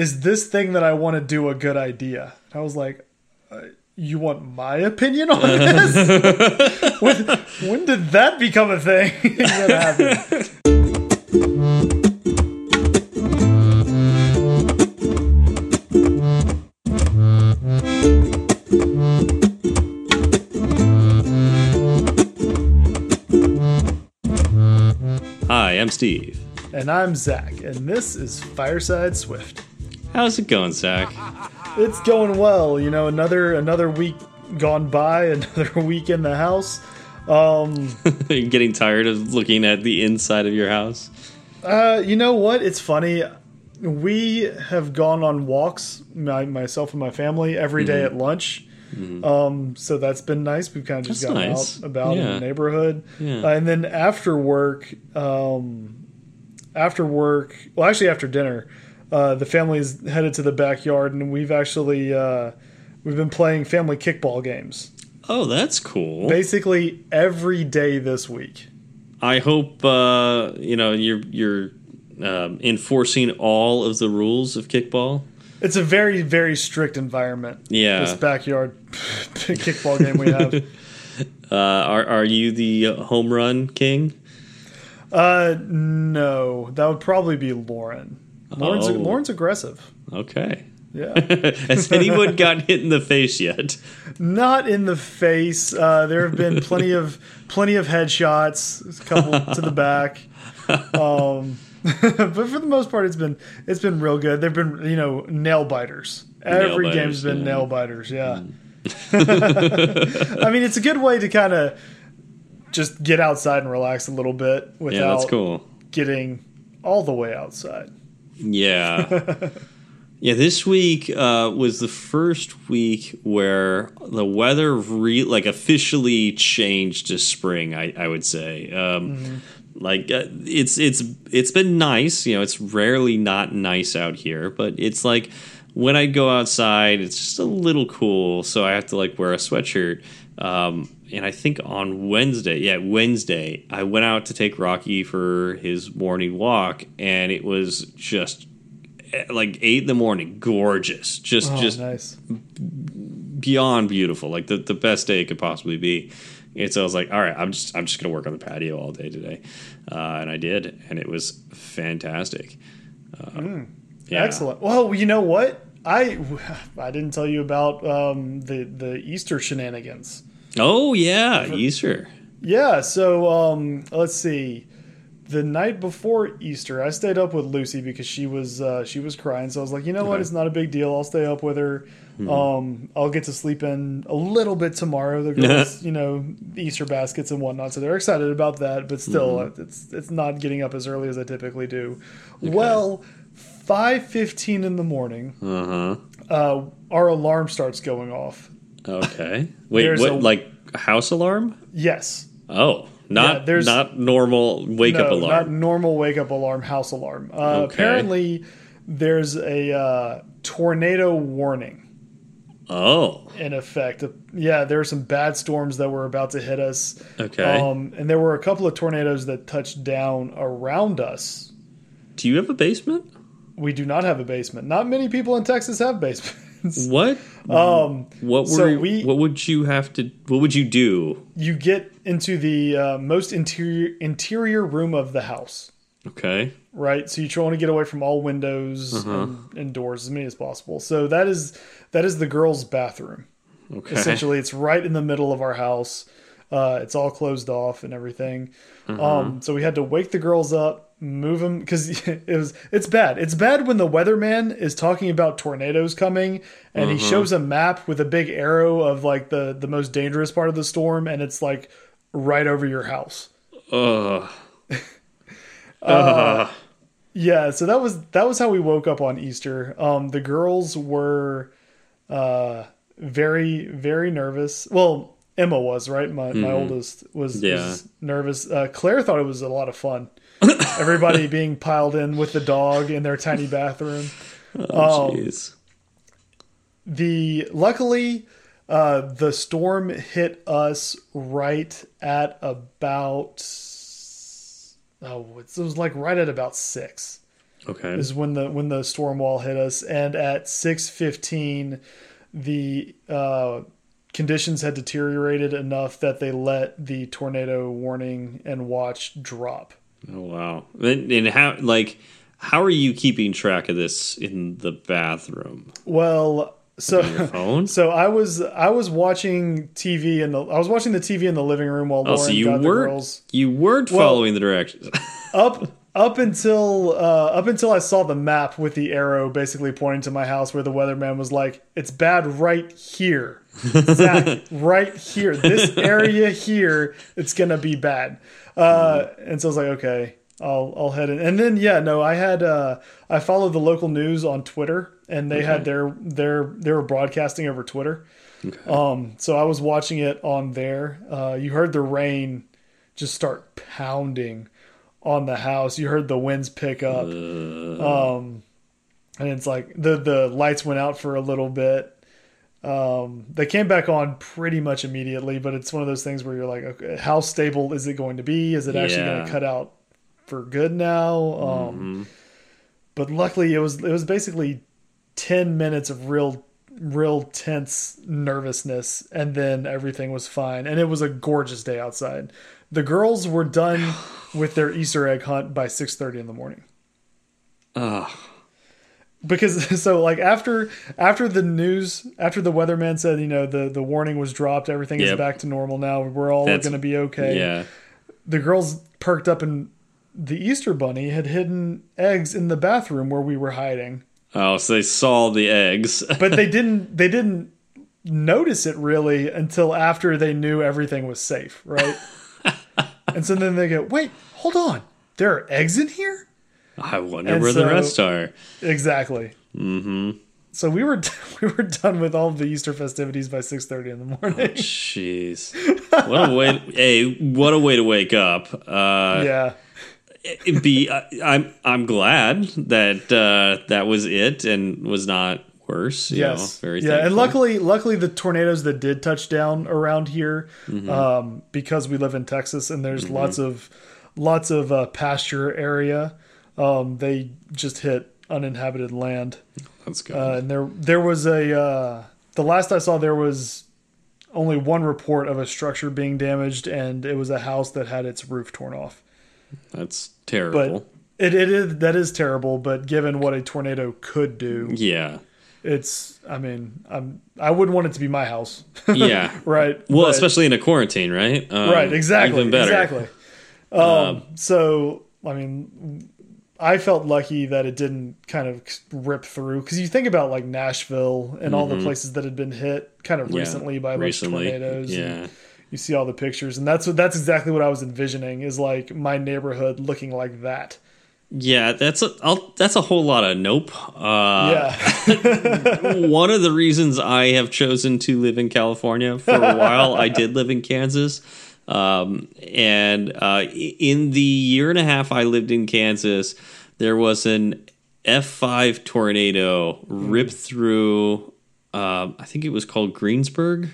is this thing that I want to do a good idea? And I was like, uh, you want my opinion on this? when, when did that become a thing that happened? Hi, I'm Steve. And I'm Zach, and this is Fireside Swift. How's it going, Zach? It's going well. You know, another another week gone by, another week in the house. Um, Are you getting tired of looking at the inside of your house? uh, you know what? It's funny. We have gone on walks, my, myself and my family, every day at lunch. Um, so that's been nice. We've kind of just That's gotten nice. out about in the neighborhood. Yeah. Uh, and then after work, um, after work, well, actually after dinner, uh, the family's headed to the backyard, and we've actually uh, we've been playing family kickball games Oh, that's cool. basically every day this week. I hope uh, you know you're you're um, enforcing all of the rules of kickball. It's a very very strict environment. Yeah. this backyard kickball game we have. Uh, are are you the home run king? Uh, no, that would probably be Lauren. Lauren's Oh. Lauren's aggressive. Okay. Yeah, Has anyone got hit in the face yet? not in the face. Uh, there have been plenty of plenty of headshots, a couple to the back. Um, but for the most part, it's been it's been real good. They've been you know nail biters. Every biters, game's been yeah. nail biters. Yeah. I mean, it's a good way to kind of just get outside and relax a little bit Yeah, without that's cool. getting all the way outside. Yeah. yeah, this week uh, was the first week where the weather re- like officially changed to spring, I, I would say. Um, Like uh, it's it's it's been nice, you know. It's rarely not nice out here, but it's like when I go outside, it's just a little cool, so I have to like wear a sweatshirt. Um, and I think on Wednesday, yeah, Wednesday, I went out to take Rocky for his morning walk, and it was just eh, like eight in the morning, gorgeous, just Oh, just nice. beyond beautiful, like the, the best day it could possibly be. And so I was like, all right, I'm just I'm just gonna work on the patio all day today, uh, and I did, and it was fantastic. Uh, yeah. Excellent. Well, you know what? I I didn't tell you about um, the the Easter shenanigans. Oh yeah, Easter. Yeah. So um, let's see. The night before Easter, I stayed up with Lucy because she was uh, she was crying. So I was like, you know what? It's not a big deal. I'll stay up with her. Um, I'll get to sleep in a little bit tomorrow. The girls, you know, Easter baskets and whatnot. So they're excited about that. But still, it's it's not getting up as early as I typically do. Well, five fifteen in the morning, Uh huh. uh, our alarm starts going off. Okay. Wait, There's what? a- like house alarm? Yes. Oh, not Yeah, there's- not normal wake up alarm. not normal wake up alarm, house alarm. Uh, Okay. Apparently, there's a uh, tornado warning oh, in effect. Yeah, there are some bad storms that were about to hit us. okay. Um, and there were a couple of tornadoes that touched down around us. Do you have a basement? We do not have a basement. Not many people in Texas have basements. What? Um, What were so we- what would you have to what would you do? you get into the uh, most interior interior room of the house. Okay. right? So you try to get away from all windows Uh-huh. and, and doors as many as possible. So that is that is the girls' bathroom. Okay. Essentially, it's right in the middle of our house. Uh, it's all closed off and everything. Uh-huh. Um, so we had to wake the girls up, move them because it was it's bad. It's bad when the weatherman is talking about tornadoes coming and he Uh-huh. shows a map with a big arrow of like the the most dangerous part of the storm, and it's like right over your house. Ugh. Yeah, so that was that was how we woke up on Easter. Um, the girls were uh, very very nervous. Well, Emma was right. My my oldest was, Mm-hmm. Yeah. was nervous. Uh, Claire thought it was a lot of fun. Everybody being piled in with the dog in their tiny bathroom. Oh, jeez. The luckily uh, the storm hit us right at about oh it was like right at about six. Okay. is when the when the storm wall hit us, and at six fifteen, the uh, conditions had deteriorated enough that they let the tornado warning and watch drop. Oh wow. And, and how like how are you keeping track of this in the bathroom? Well, so phone? so I was I was watching TV in the I was watching the TV in the living room while Oh, Lauren so you got the weren't girls you weren't Well- following the directions. up up until uh, up until I saw the map with the arrow basically pointing to my house where the weatherman was like, "It's bad right here, Zach, right here, this area here, it's gonna be bad." Uh, and so I was like, "Okay, I'll I'll head in." And then yeah, no, I had uh, I followed the local news on Twitter, and they had their their they were broadcasting over Twitter. Um, so I was watching it on there. Uh, you heard the rain just start pounding on the house. You heard the winds pick up. Um, and it's like the the lights went out for a little bit. Um, they came back on pretty much immediately, but it's one of those things where you're like, okay, how stable is it going to be? Is it actually going to cut out for good now? Um, but luckily, it was it was basically ten minutes of real real tense nervousness, and then everything was fine. And it was a gorgeous day outside. The girls were done with their Easter egg hunt by six thirty in the morning Ugh. Because so like after after the news after the weatherman said you know the the warning was dropped everything is back to normal now we're all going to be okay. Yeah. the girls perked up and the easter bunny had hidden eggs in the bathroom where we were hiding. Oh, so they saw the eggs. but they didn't they didn't notice it really until after they knew everything was safe right? And so then they go wait hold on. There are eggs in here I wonder And where the rest are. Exactly. Mm-hmm. So we were we were done with all the Easter festivities by six thirty in the morning. Jeez. What a way hey, what a way to wake up. Uh yeah, be I, I'm I'm glad that uh that was it and was not worse. You yes, know, very yeah. And luckily, luckily the tornadoes that did touch down around here, Mm-hmm. um, because we live in Texas and there's lots of lots of uh, pasture area. Um, they just hit uninhabited land. That's good. Uh, and there there was a uh, the last I saw there was only one report of a structure being damaged, and it was a house that had its roof torn off. That's terrible. But it, it is that is terrible. But given what a tornado could do, yeah. it's I mean I'm I wouldn't want it to be my house, Yeah. right? Well, But- especially in a quarantine, right? Um, right, exactly, Even better. exactly. Um, so I mean, I felt lucky that it didn't kind of rip through because you think about like Nashville and all the places that had been hit kind of Mm-hmm. Yeah, recently by like tornadoes. Yeah. you see all the pictures, and that's what that's exactly what I was envisioning is like my neighborhood looking like that. Yeah, that's a I'll, that's a whole lot of nope. Uh, yeah, one of the reasons I have chosen to live in California for a while, I did live in Kansas. Um, and uh, in the year and a half I lived in Kansas, there was an F5 tornado rip through, um, I think it was called Greensburg.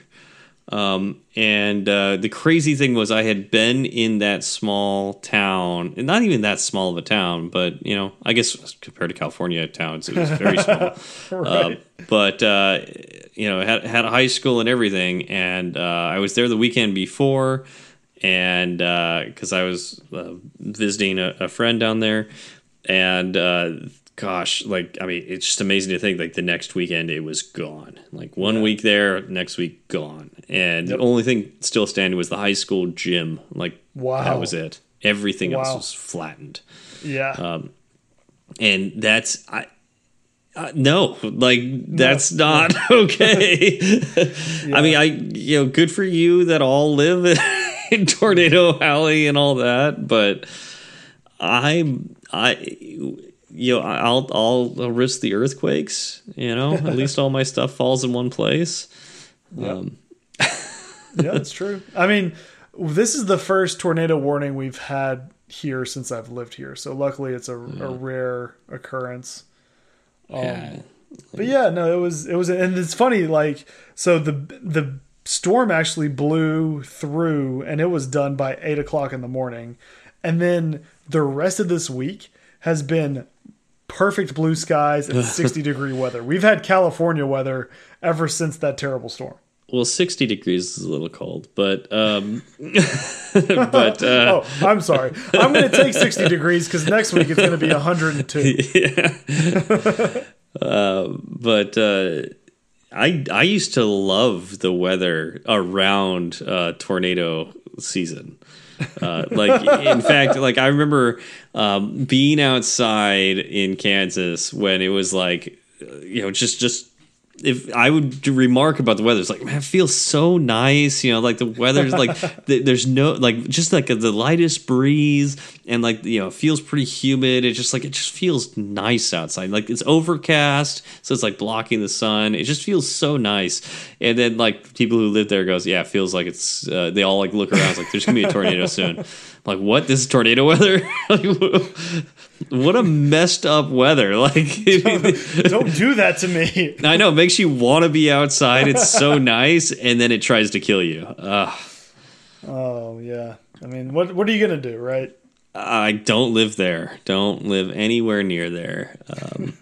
Um, and uh, the crazy thing was, I had been in that small town, and not even that small of a town, but you know, I guess compared to California towns, it was very small. Right. Uh, but uh, you know, had had a high school and everything, and uh, I was there the weekend before, and because I was uh, visiting a, a friend down there, and uh, gosh, like I mean, it's just amazing to think like the next weekend it was gone. Like one week there, next week gone, and Yep. the only thing still standing was the high school gym. Like Wow. that was it. Everything else was flattened yeah, Um, and that's I. Uh, no, like that's not okay. I mean, I you know, good for you that all live in Tornado Alley and all that, but I I you know I'll I'll, I'll risk the earthquakes. You know, at least all my stuff falls in one place. Um, yeah, that's true. I mean, this is the first tornado warning we've had here since I've lived here. So luckily, it's a, a rare occurrence. Um, yeah. But yeah, no, it was it was, and it's funny. Like, so the the storm actually blew through, and it was done by eight o'clock in the morning, and then the rest of this week has been perfect blue skies and 60 degree weather. We've had California weather ever since that terrible storm. Well, 60 degrees is a little cold, but um but uh Oh, I'm sorry. I'm going to take 60 degrees cuz next week it's going to be 102. Yeah, but uh I I used to love the weather around uh tornado season. Uh, like in fact, like I remember um, being outside in Kansas when it was like, you know, just just if I would remark about the weather, it's like man, it feels so nice. You know, like the weather's like th- there's no like just like the lightest breeze and like you know it feels pretty humid. It just like it just feels nice outside. Like it's overcast, so it's like blocking the sun. It just feels so nice. And then like people who live there goes, yeah, it feels like it's. Uh, they all like look around, it's like there's gonna be a tornado soon. I'm like what? This is tornado weather? what a messed up weather! Like Don't do that to me. I know it makes you want to be outside. It's so nice, and then it tries to kill you. Ugh. Oh, yeah. I mean, what what are you going to do, right? I don't live there. Don't live anywhere near there um,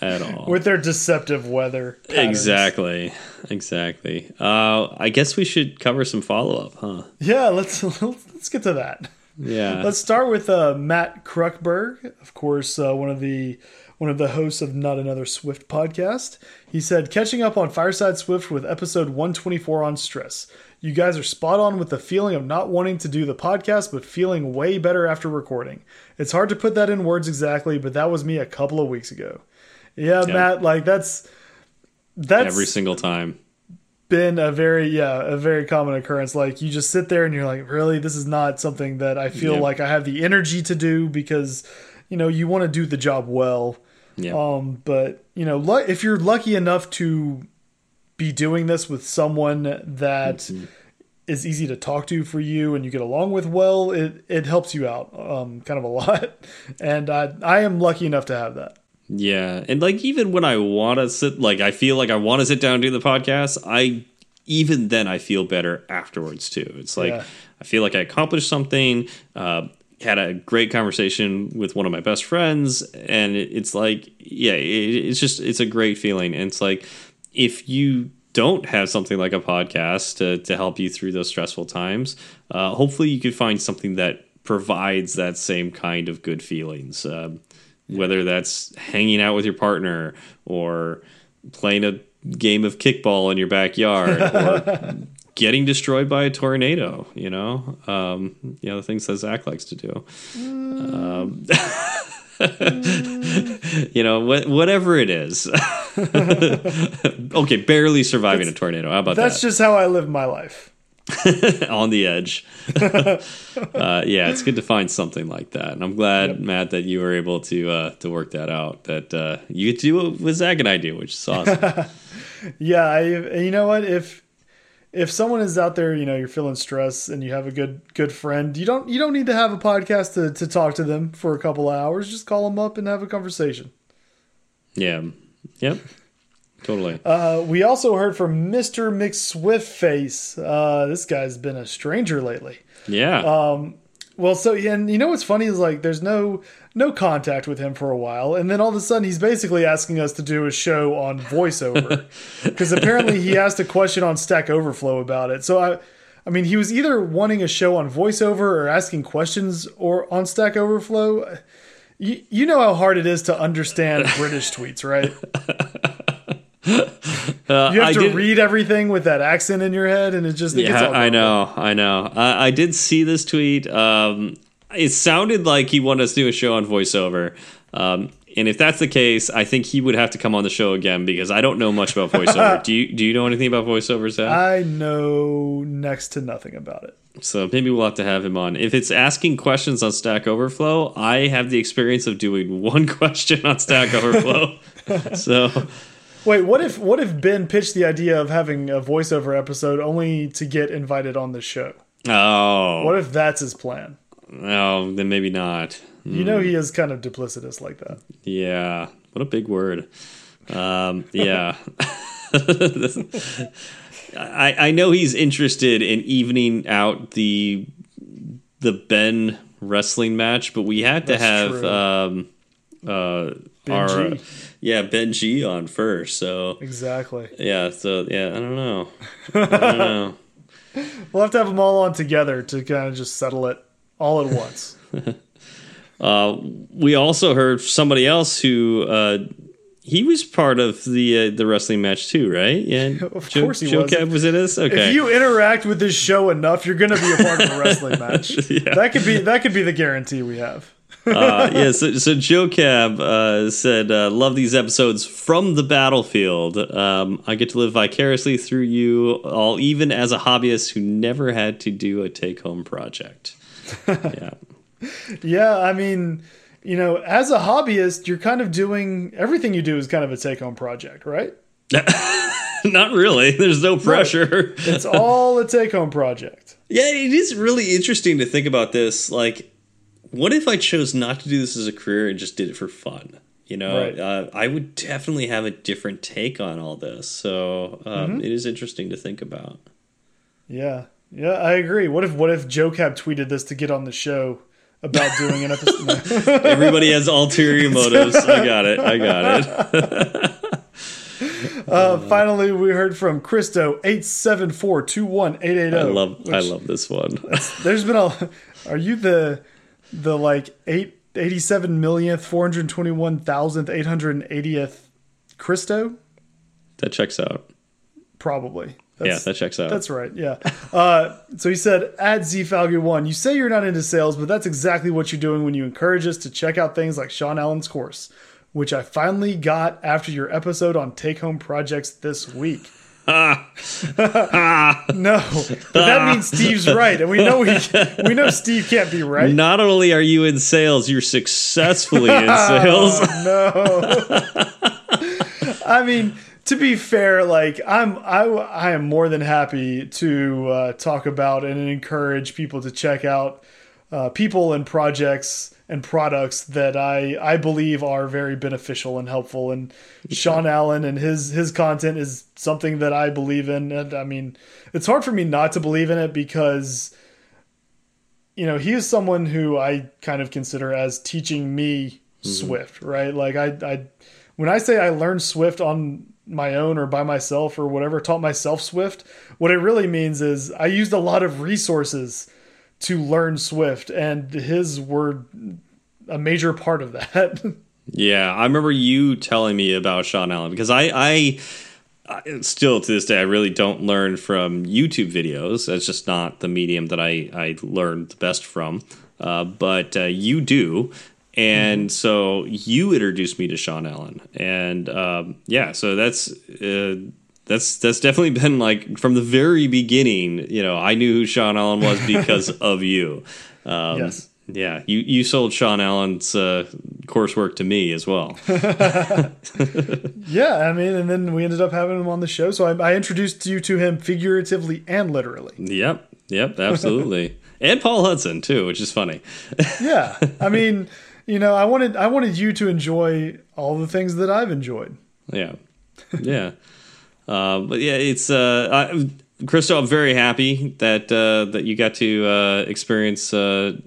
at all. With their deceptive weather. patterns. Exactly. Exactly. Uh, I guess we should cover some follow up, huh? Yeah, let's let's get to that. Yeah. Let's start with uh, Matt Kruckberg, of course, uh, one of the one of the hosts of Not Another Swift podcast. He said, "Catching up on Fireside Swift with episode 124 on stress. You guys are spot on with the feeling of not wanting to do the podcast, but feeling way better after recording. It's hard to put that in words exactly, but that was me a couple of weeks ago. Yeah, Matt, like that's that's Every single time. Been a very yeah a very common occurrence. Like you just sit there and you're like really? This is not something that i feel Yep. like i have the energy to do because you know you want to do the job well. Yeah. um but you know if you're lucky enough to be doing this with someone that is easy to talk to for you and you get along with well it it helps you out um kind of a lot. And i i am lucky enough to have that Yeah, and like even when I want to sit, like I feel like I want to sit down and do the podcast, I even then I feel better afterwards too. It's like Yeah. I feel like I accomplished something. Uh, had a great conversation with one of my best friends, and it's like, yeah, it, it's just it's a great feeling. And it's like if you don't have something like a podcast to, to help you through those stressful times, uh, hopefully you can find something that provides that same kind of good feelings. Um, whether that's hanging out with your partner or playing a game of kickball in your backyard or getting destroyed by a tornado, you know, um, you know, the things that Zach likes to do. Um, you know, wh- whatever it is. okay, barely surviving a tornado. How about that? that's just how i live my life on the edge. uh, yeah, it's good to find something like that, and I'm glad, Matt, that you were able to uh, to work that out. That uh, you get to do what Zach and I do, which is awesome. Yeah, I, you know what? If if someone is out there, you know, you're feeling stress and you have a good good friend, you don't you don't need to have a podcast to, to talk to them for a couple of hours. Just call them up and have a conversation. yeah, yep, totally. Uh, we also heard from Mr. McSwiftface. Uh, this guy's been a stranger lately. yeah, Um, Well, so and you know what's funny is like there's no no contact with him for a while, and then all of a sudden he's basically asking us to do a show on voiceover because apparently he asked a question on Stack Overflow about it. So I, I mean, he was either wanting a show on voiceover or asking questions or on Stack Overflow. You, you know how hard it is to understand British tweets, right? Uh, You have I to did- read everything with that accent in your head, and it just it gets Yeah, I know, I know. I, I did see this tweet. Um, it sounded like he wanted us to do a show on voiceover. Um, and if that's the case, I think he would have to come on the show again because I don't know much about voiceover. do you Do you know anything about voiceover, Zach? I know next to nothing about it. so maybe we'll have to have him on. If it's asking questions on Stack Overflow, I have the experience of doing one question on Stack Overflow. so Wait, what if what if Ben pitched the idea of having a voiceover episode only to get invited on the show? oh What if that's his plan? no, then maybe not. You know he is kind of duplicitous like that. Yeah, what a big word. Um, yeah. I, I know he's interested in evening out the the Ben wrestling match, but we had to That's have um, uh, our. Yeah Ben G on first. So Exactly. yeah, so yeah, I don't know. I don't know. We'll have to have them all on together to kind of just settle it all at once. Uh, we also heard somebody else who uh, he was part of the uh, the wrestling match too, right? Yeah, Of Joe, course he Joe was. Cab was in this. Okay, If you interact with this show enough, you're going to be a part of a wrestling match. Yeah. That could be that could be the guarantee we have. Uh, yeah, so, so Joe Cab uh, said, uh, "Love these episodes from the battlefield. Um, I get to live vicariously through you all, even as a hobbyist who never had to do a take-home project." yeah, Yeah, I mean, you know, as a hobbyist, you're kind of doing everything you do is kind of a take home project, right? not really. There's no pressure. It's all a take home project. Yeah, it is really interesting to think about this. Like, what if I chose not to do this as a career and just did it for fun? You know, Right. uh, I would definitely have a different take on all this. So um, it is interesting to think about. Yeah. Yeah, I agree. What if what if Joe Cab tweeted this to get on the show about doing an episode? No. Everybody has ulterior motives. I got it. I got it. Uh, finally, we heard from Christo eight seven four two one eight eight I zero. love. I love this one. There's been a. Are you the the like eight eighty seven millionth four hundred twenty one thousandth eight hundred eightieth Christo? That checks out. Probably. Yeah, that checks out. That's right. Yeah. Uh, so he said, at ZFalgu1, you say you're not into sales, but that's exactly what you're doing when you encourage us to check out things like Sean Allen's course, which I finally got after your episode on take home projects this week. No, but that means Steve's right, and we know we we know Steve can't be right. Not only are you in sales, you're successfully in sales. no. I mean, to be fair, like I'm, I, I am more than happy to uh, talk about and encourage people to check out uh, people and projects and products that I, I believe are very beneficial and helpful. And Sean Allen and his his content is something that I believe in. And I mean, it's hard for me not to believe in it because you know, he is someone who I kind of consider as teaching me Swift, right? Like I, I, when I say I learned Swift on my own or by myself or whatever, taught myself Swift, what it really means is I used a lot of resources to learn Swift, and his were a major part of that. Yeah, I remember you telling me about Sean Allen because I, I, I still to this day I really don't learn from YouTube videos. That's just not the medium that I I learned the best from. Uh, but uh, you do, and so you introduced me to Sean Allen, and um, yeah, so that's. Uh, that's that's definitely been like from the very beginning. You know, I knew who Sean Allen was because of you. Um, Yes. Yeah, you you sold Sean Allen's uh, coursework to me as well. yeah, I mean, and then we ended up having him on the show, so I, I introduced you to him figuratively and literally. yep, yep, absolutely. and Paul Hudson too, which is funny. Yeah, I mean, you know, I wanted I wanted you to enjoy all the things that I've enjoyed. yeah, yeah. Uh, but yeah, it's uh, I, Christo. I'm very happy that uh, that you got to uh, experience uh,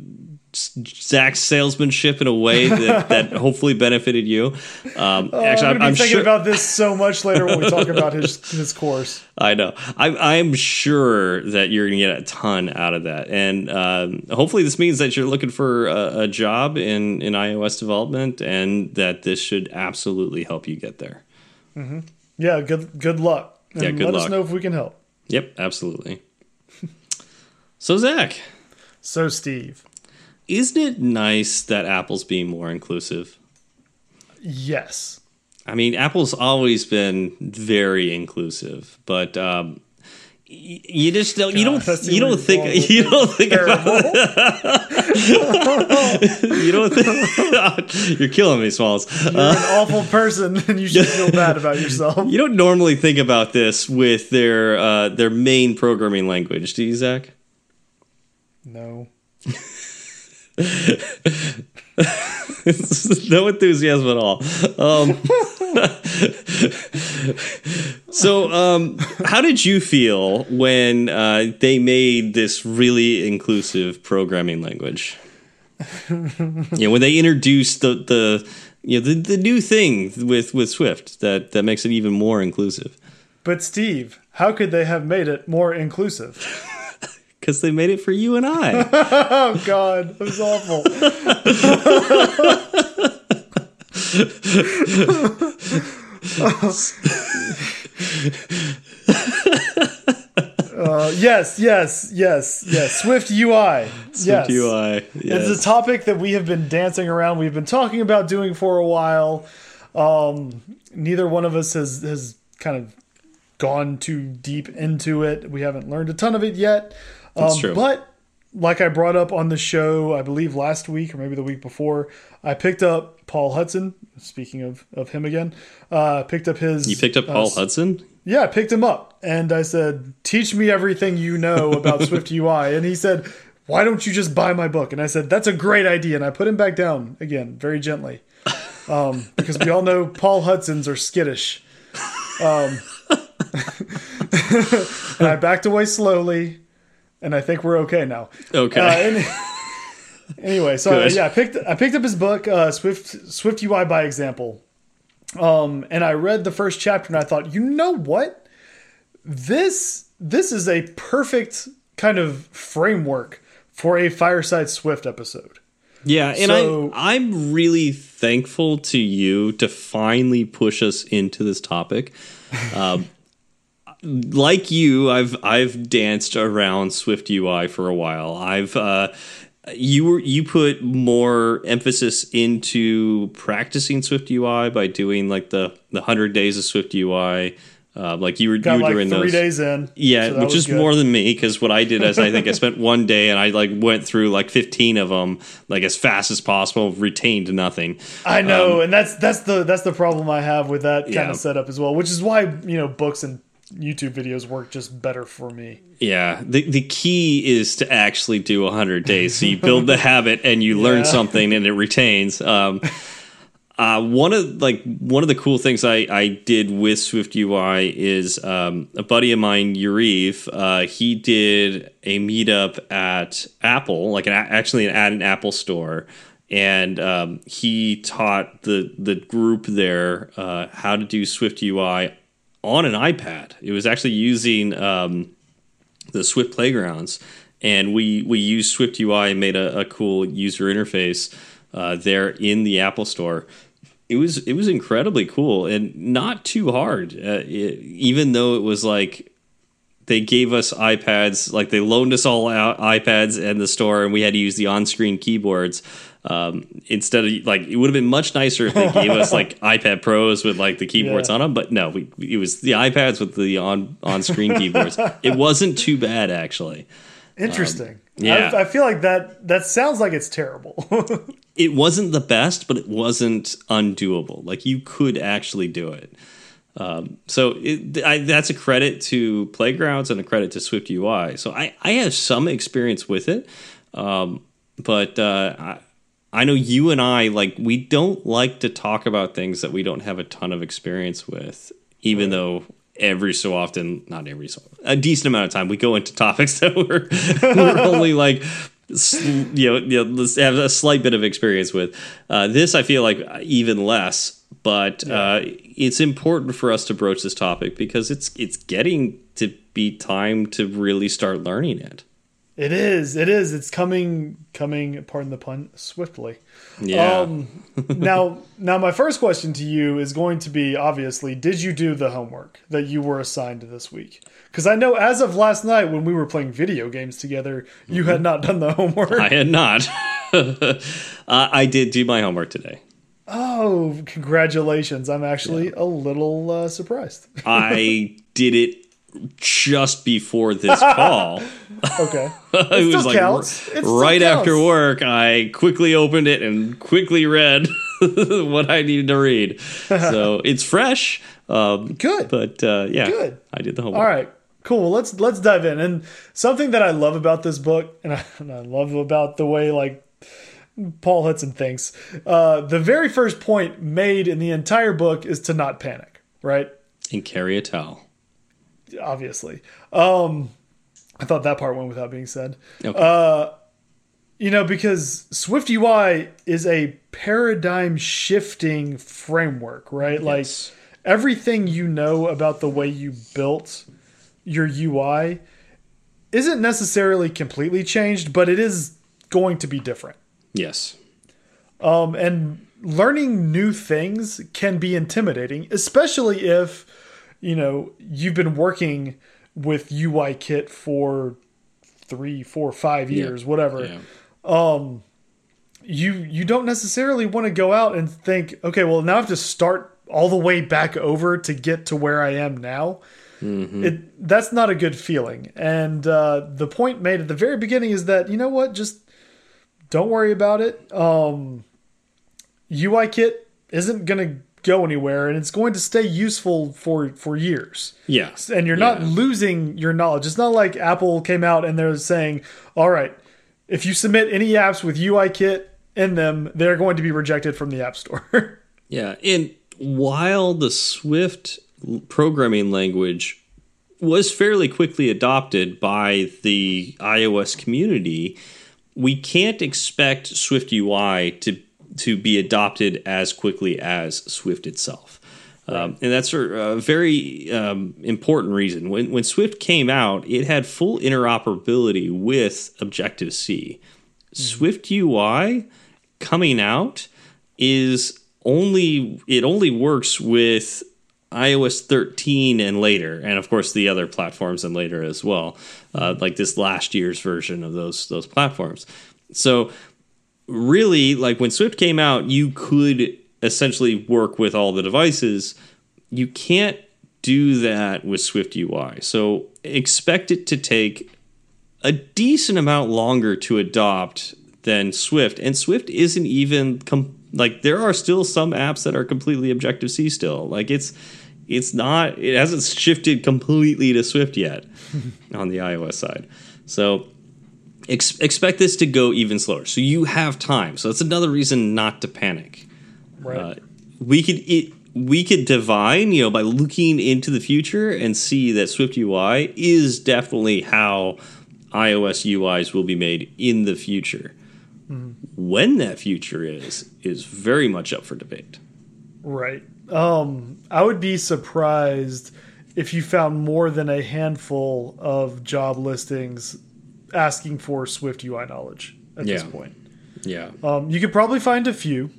Zach's salesmanship in a way that, that hopefully benefited you. Um, Oh, actually, I'm, I'm, gonna be I'm thinking sure. about this so much later when we talk about his his course. I know. I, I'm sure that you're going to get a ton out of that, and um, hopefully, this means that you're looking for a, a job in in iOS development, and that this should absolutely help you get there. Yeah, good good luck. And Yeah, good let luck. us know if we can help. Yep, absolutely. so, Zach, So, Steve, isn't it nice that Apple's being more inclusive? yes. I mean, Apple's always been very inclusive, but um, you just don't. you God, I don't. You don't think. You don't think. Terrible. You don't think. You're killing me, Smalls. You're an awful person, and you should feel bad about yourself. You don't normally think about this with their uh, their main programming language, do you, Zach? No. no enthusiasm at all. Um, so, um, how did you feel when uh, they made this really inclusive programming language? yeah, when they introduced the the you know, the, the new thing with with Swift that that makes it even more inclusive. But Steve, how could they have made it more inclusive? Because they made it for you and I. oh God, that was awful. Uh, yes, yes, yes, yes. Swift UI. Swift yes. UI. Yes. It's a topic that we have been dancing around. We've been talking about doing for a while. Um, neither one of us has has kind of gone too deep into it. We haven't learned a ton of it yet. Um, That's true. But like I brought up on the show, I believe last week or maybe the week before, I picked up Paul Hudson. Speaking of, of him again, uh, picked up his. you picked up uh, Paul Hudson? yeah, I picked him up and I said, "Teach me everything you know about Swift UI." And he said, "Why don't you just buy my book?" And I said, "That's a great idea." And I put him back down again, very gently, um, because we all know Paul Hudson's are skittish. Um, and I backed away slowly, and I think we're okay now. Okay. Uh, any- anyway, so Good. yeah, I picked I picked up his book, uh, Swift Swift UI by example, um, and I read the first chapter, and I thought, you know what, this this is a perfect kind of framework for a Fireside Swift episode. Yeah, and So- I I'm really thankful to you to finally push us into this topic. Um, like you, I've I've danced around Swift UI for a while. I've uh, you were you put more emphasis into practicing Swift UI by doing like the the hundred days of Swift UI. Uh, like you were Got you were like doing three those. days in, Yeah, so which is good. more than me because what I did is I think I spent one day and I like went through like 15 of them like as fast as possible, retained nothing. I know, and that's that's the that's the problem I have with that kind Yeah. of setup as well, which is why you know books and YouTube videos work just better for me. Yeah, the the key is to actually do 100 days. So you build the habit and you learn Yeah. something and it retains. Um, uh, one of like one of the cool things I, I did with Swift UI is um, a buddy of mine, Yuriv. Uh, he did a meetup at Apple, like an, actually at an Apple store, and um, he taught the the group there uh, how to do Swift UI on an iPad. It was actually using um, the Swift playgrounds, and we we used Swift UI and made a, a cool user interface uh, there in the Apple Store. It was it was incredibly cool and not too hard, uh, it, even though it was like they gave us iPads, like they loaned us all out iPads in the store, and we had to use the on-screen keyboards. Um, instead of like, it would have been much nicer if they gave us like iPad Pros with like the keyboards Yeah. on them. But no, we, it was the iPads with the on on-screen keyboards. It wasn't too bad actually. Interesting. yeah. I, I feel like that that sounds like it's terrible. It wasn't the best, but it wasn't undoable. Like you could actually do it. Um, so it, I, that's a credit to Playgrounds and a credit to Swift UI. So I, I have some experience with it, um, but uh, I, I know you and I like we don't like to talk about things that we don't have a ton of experience with, even though every so often, not every so a decent amount of time, we go into topics that we're we're only like you know, you know have a slight bit of experience with. Uh, this I feel like even less, but uh, it's important for us to broach this topic because it's it's getting to be time to really start learning it. It is. It is. It's coming. Coming. Pardon the pun. Swiftly. Yeah. Um, now, now, my first question to you is going to be obviously: Did you do the homework that you were assigned this week? Because I know, as of last night, when we were playing video games together, you had not done the homework. I had not. uh, I did do my homework today. oh, congratulations! I'm actually a little uh, surprised. I did it just before this call. Okay, it still counts. It right after work. I quickly opened it and quickly read what I needed to read. So it's fresh. Um, good. but uh, yeah, Good. I did the homework. All right, cool. Well, let's let's dive in. And something that I love about this book, and I, and I love about the way like Paul Hudson thinks, uh, the very first point made in the entire book is to not panic. Right? And carry a towel. Obviously. Um, I thought that part went without being said. Okay. You know, because Swift UI is a paradigm shifting framework, right? Like everything you know about the way you built your UI isn't necessarily completely changed, but it is going to be different. Yes. Um, and learning new things can be intimidating, especially if you know you've been working with UI Kit for three, four, five years, whatever. Yeah. You you don't necessarily want to go out and think, okay, well now I have to start all the way back over to get to where I am now. It that's not a good feeling. And uh, the point made at the very beginning is that you know what, just don't worry about it. Um, UIKit isn't going to go anywhere, and it's going to stay useful for for years. Yes. And you're not Yeah. losing your knowledge. It's not like Apple came out and they're saying, "All right, if you submit any apps with UIKit in them, they're going to be rejected from the App Store." Yeah, and while the Swift programming language was fairly quickly adopted by the iOS community, we can't expect Swift UI to to be adopted as quickly as Swift itself. Um, and that's a, a very um, important reason. When, when Swift came out, it had full interoperability with Objective C. Swift UI coming out is only it only works with iOS 13 and later, and of course the other platforms and later as well, uh, like this last year's version of those those platforms. So really, like when Swift came out, you could essentially work with all the devices. You can't do that with Swift UI. So expect it to take a decent amount longer to adopt than Swift. And Swift isn't even com- like there are still some apps that are completely Objective C still. Like it's it's not it hasn't shifted completely to Swift yet on the iOS side. So ex- expect this to go even slower. So you have time. So that's another reason not to panic. right. Uh, we could it, we could divine, you know, by looking into the future and see that Swift UI is definitely how iOS UIs will be made in the future. When that future is is very much up for debate. Right. Um, I would be surprised if you found more than a handful of job listings asking for Swift UI knowledge at this point. Yeah. Um, you could probably find a few.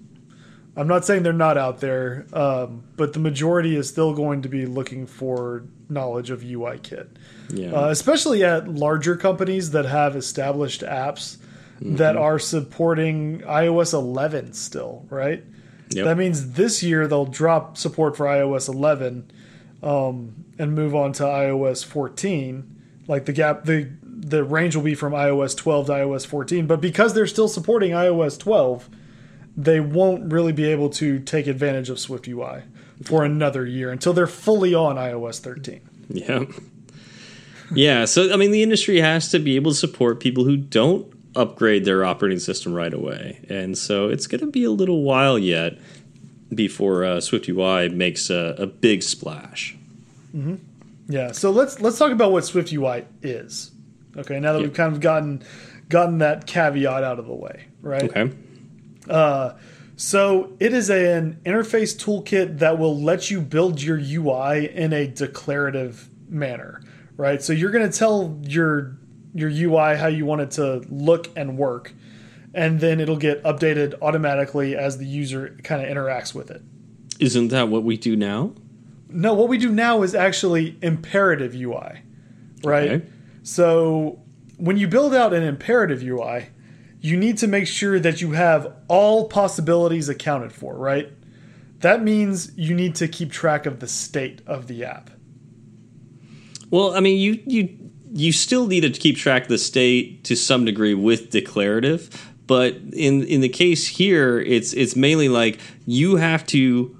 I'm not saying they're not out there, um, but the majority is still going to be looking for knowledge of UI kit, Yeah. uh, especially at larger companies that have established apps that are supporting iOS 11 still, right? Yep. That means this year they'll drop support for iOS 11 um, and move on to iOS 14. Like the gap, the the range will be from iOS 12 to iOS 14. But because they're still supporting iOS 12, they won't really be able to take advantage of Swift UI for another year until they're fully on iOS 13. Yeah. Yeah. So, I mean, the industry has to be able to support people who don't upgrade their operating system right away. And so it's going to be a little while yet before uh, Swift UI makes a, a big splash. Yeah, so let's let's talk about what Swift UI is. Okay, now that we've kind of gotten gotten that caveat out of the way, right? Okay. Uh, So it is an interface toolkit that will let you build your UI in a declarative manner, right? So you're going to tell your your UI how you want it to look and work, and then it'll get updated automatically as the user kind of interacts with it. Isn't that what we do now? No, what we do now is actually imperative UI, right? Okay. So when you build out an imperative UI, you need to make sure that you have all possibilities accounted for, right? That means you need to keep track of the state of the app. Well, I mean, you you you still need to keep track of the state to some degree with declarative, but in in the case here, it's it's mainly like you have to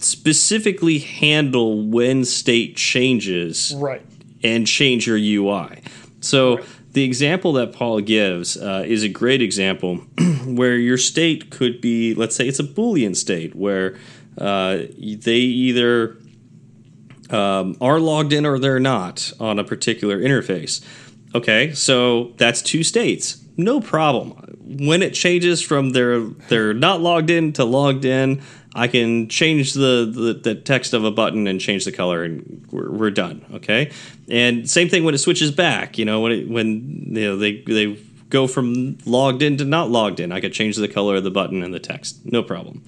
specifically handle when state changes Right. And change your UI. So the example that Paul gives uh, is a great example where your state could be, let's say, it's a Boolean state where uh, they either um, are logged in or they're not on a particular interface. Okay, so that's two states. no problem. When it changes from they're they're not logged in to logged in, I can change the, the, the text of a button and change the color, and we're, we're done. Okay, and same thing when it switches back. You know, when it, when you know they they go from logged in to not logged in, I could change the color of the button and the text, no problem.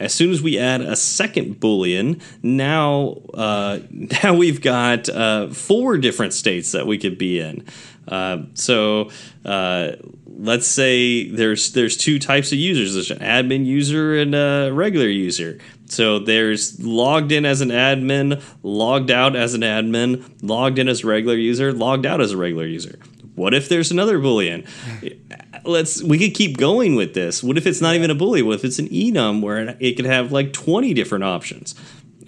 As soon as we add a second boolean, now uh, now we've got uh, four different states that we could be in. Uh, so uh, let's say there's there's two types of users. There's an admin user and a regular user. So there's logged in as an admin, logged out as an admin, logged in as a regular user, logged out as a regular user. What if there's another boolean? Let's we could keep going with this. What if it's not even a boolean? What if it's an enum where it could have like 20 different options?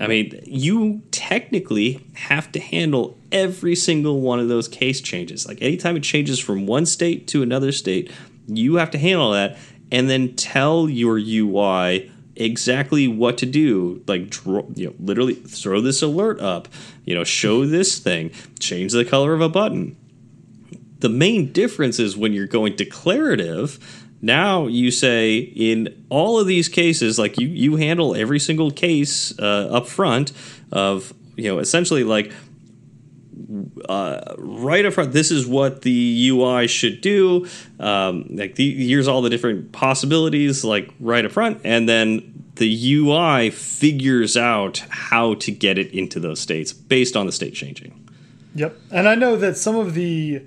I mean, you technically have to handle every single one of those case changes. Like anytime it changes from one state to another state, you have to handle that and then tell your UI exactly what to do. Like, draw, you know, literally throw this alert up, you know, show this thing, change the color of a button. The main difference is when you're going declarative, now you say in all of these cases, like you you handle every single case uh, up front of you know essentially like uh, right up front, this is what the UI should do. Um, like the, here's all the different possibilities, like right up front, and then the UI figures out how to get it into those states based on the state changing. Yep, and I know that some of the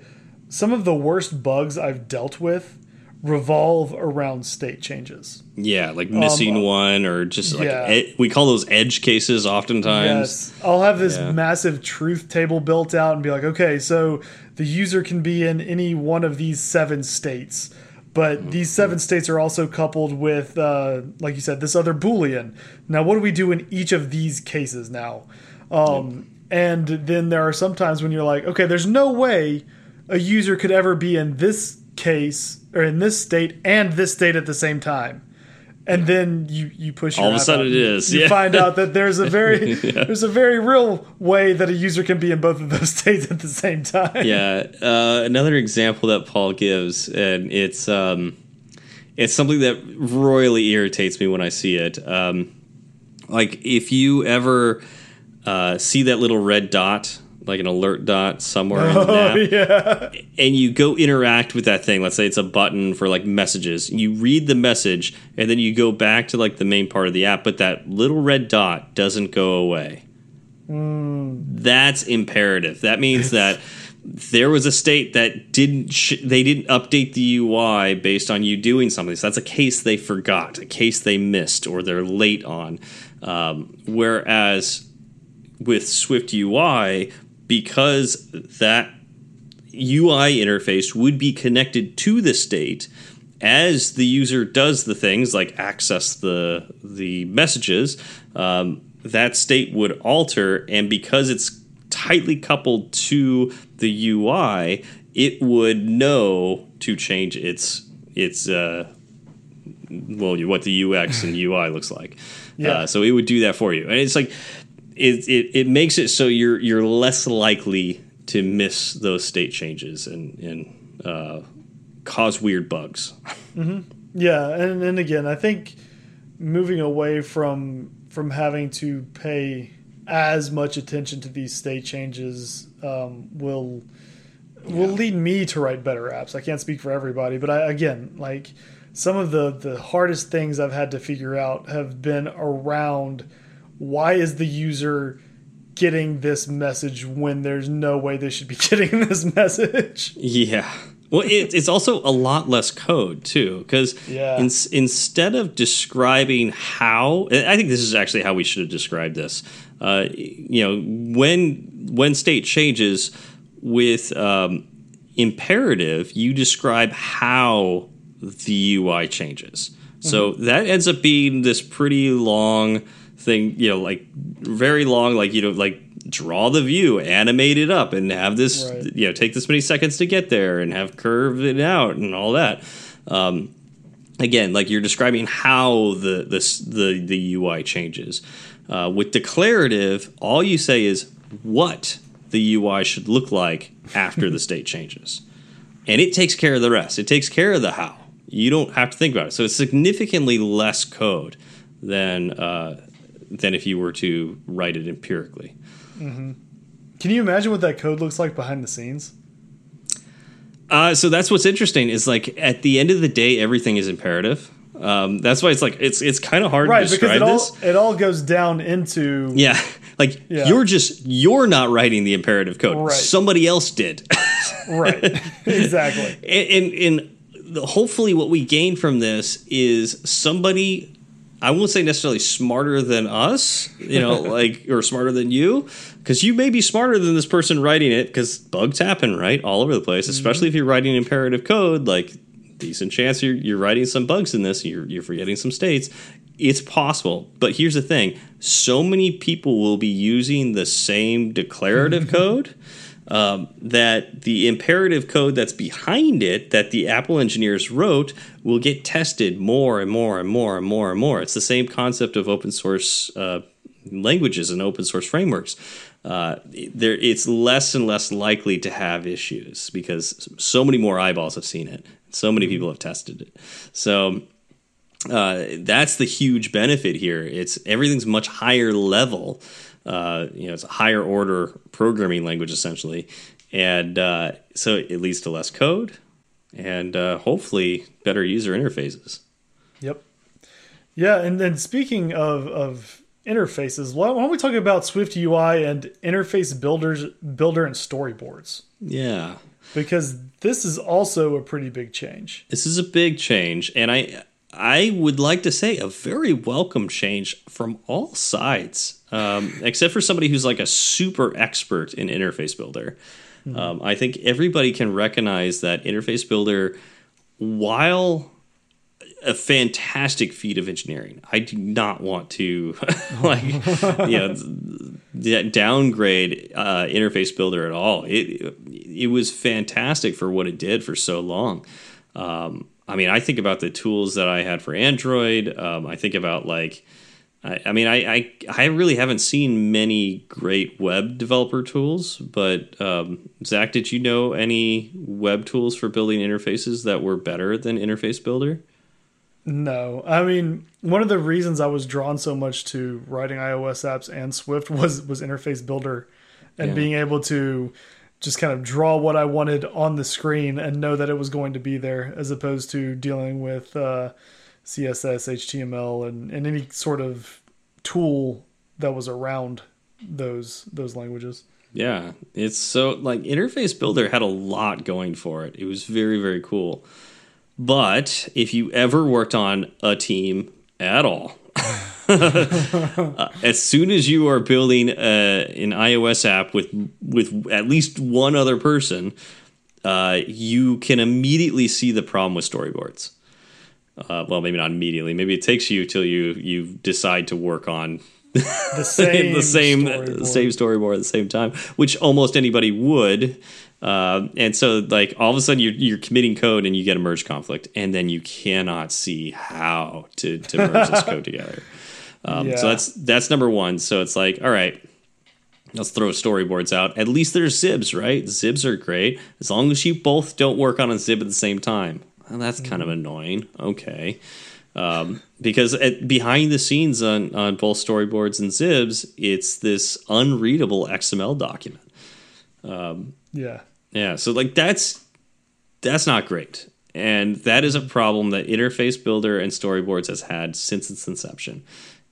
some of the worst bugs I've dealt with revolve around state changes. Yeah, like missing um, one or just like yeah. ed- we call those edge cases oftentimes. Yes. I'll have this yeah. massive truth table built out and be like, okay, so the user can be in any one of these seven states. But mm-hmm. these seven states are also coupled with, uh, like you said, this other Boolean. Now, what do we do in each of these cases now? Um, And then there are sometimes when you're like, okay, there's no way a user could ever be in this case or in this state and this state at the same time. And then you you push all of a sudden it is you yeah. find out that there's a very yeah. there's a very real way that a user can be in both of those states at the same time. Yeah uh, another example that paul gives and it's um it's something that royally irritates me when i see it. Um like if you ever uh, see that little red dot like an alert dot somewhere oh, in the oh, app, yeah. and you go interact with that thing. Let's say it's a button for like messages. You read the message, and then you go back to like the main part of the app, but that little red dot doesn't go away. Mm. That's imperative. That means that there was a state that didn't sh- they didn't update the UI based on you doing something. So that's a case they forgot, a case they missed, or they're late on. Um, whereas with Swift UI, because that UI interface would be connected to the state as the user does the things like access the the messages. Um, that state would alter, and because it's tightly coupled to the UI, it would know to change its its uh, well what the UX and UI looks like. Yeah. Uh, so it would do that for you, and it's like it, it, it makes it so you're you're less likely to miss those state changes and and uh, cause weird bugs. Mm-hmm. Yeah, and and again, I think moving away from from having to pay as much attention to these state changes um, will will lead me to write better apps. I can't speak for everybody, but I again like some of the the hardest things I've had to figure out have been around why is the user getting this message when there's no way they should be getting this message? Yeah. Well, it, it's also a lot less code too, because yeah. in, instead of describing how, I think this is actually how we should have described this. Uh, you know, when when state changes with um, imperative, you describe how the UI changes. Mm-hmm. So that ends up being this pretty long thing, you know, like very long, like you know, like draw the view, animate it up, and have this, right. you know, take this many seconds to get there, and have curve it out, and all that. Um, again, like you're describing how the the the, the UI changes. Uh, with declarative, all you say is what the UI should look like after the state changes. and it takes care of the rest. It takes care of the how. You don't have to think about it. So it's significantly less code than uh, than if you were to write it empirically. Mm-hmm. Can you imagine what that code looks like behind the scenes? Uh, so that's what's interesting is like at the end of the day, everything is imperative. Um, that's why it's like it's it's kind of hard right, to describe because it all. It all goes down into yeah, like Yeah. you're just you're not writing the imperative code. Right. Somebody else did. right, exactly. and, and, and the, hopefully what we gain from this is somebody i won't say necessarily smarter than us you know like or smarter than you because you may be smarter than this person writing it because bugs happen right all over the place mm-hmm. especially if you're writing imperative code like decent chance you're, you're writing some bugs in this you're, you're forgetting some states. It's possible but here's the thing so many people will be using the same declarative code um, that the imperative code that's behind it that the Apple engineers wrote will get tested more and more and more and more and more. It's the same concept of open source uh, languages and open source frameworks. Uh, there, it's less and less likely to have issues because so many more eyeballs have seen it. So many people have tested it. So uh, that's the huge benefit here. It's everything's much higher level. Uh, you know, it's a higher order programming language essentially, and uh, so it leads to less code and uh, hopefully better user interfaces. Yep. Yeah, and then speaking of of interfaces, why why don't we talk about Swift UI and interface builders, builder, and storyboards? Yeah, Because this is also a pretty big change. this is a big change, and I I would like to say a very welcome change from all sides, um, except for somebody who's like a super expert in interface builder. Um, I think everybody can recognize that interface builder, while a fantastic feat of engineering, I do not want to like you know downgrade uh, interface builder at all. It it was fantastic for what it did for so long. Um, I mean, I think about the tools that I had for Android. Um, I think about like, I, I mean, I, I I really haven't seen many great web developer tools. But um, Zach, did you know any web tools for building interfaces that were better than Interface Builder? No, I mean one of the reasons I was drawn so much to writing iOS apps and Swift was was Interface Builder, and Yeah. being able to just kind of draw what I wanted on the screen and know that it was going to be there, as opposed to dealing with uh, CSS, HTML, and, and any sort of tool that was around those those languages. Yeah, it's so like Interface Builder had a lot going for it. It was very very cool. But if you ever worked on a team at all, as soon as you are building a, an iOS app with with at least one other person, uh, you can immediately see the problem with storyboards. Uh, well, maybe not immediately. Maybe it takes you till you you decide to work on The same the same storyboard. same storyboard at the same time, which almost anybody would. Uh, and so, like all of a sudden, you're you're committing code and you get a merge conflict, and then you cannot see how to to merge this code together. Um, Yeah. So that's that's number one. So it's like, all right, let's throw storyboards out. At least there's xibs, right? Xibs are great as long as you both don't work on a xib at the same time. Well, that's kind of annoying. Okay. Um, because at, behind the scenes on, on both storyboards and xibs, it's this unreadable XML document. Yeah, Yeah, so like that's that's not great. And that is a problem that Interface Builder and Storyboards has had since its inception.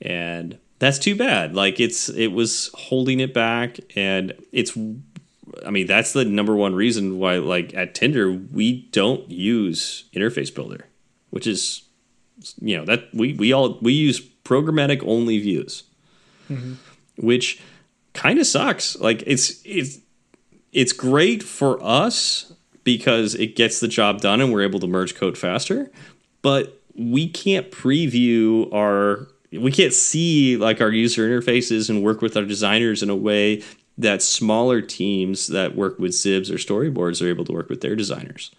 And that's too bad. Like it's it was holding it back and it's I mean, that's the number one reason why like at Tinder we don't use Interface Builder, which is you know, that we we all we use programmatic only views. Mm-hmm. Which kind of sucks. Like it's it's it's great for us because it gets the job done and we're able to merge code faster but we can't preview our we can't see like our user interfaces and work with our designers in a way that smaller teams that work with xibs or storyboards are able to work with their designers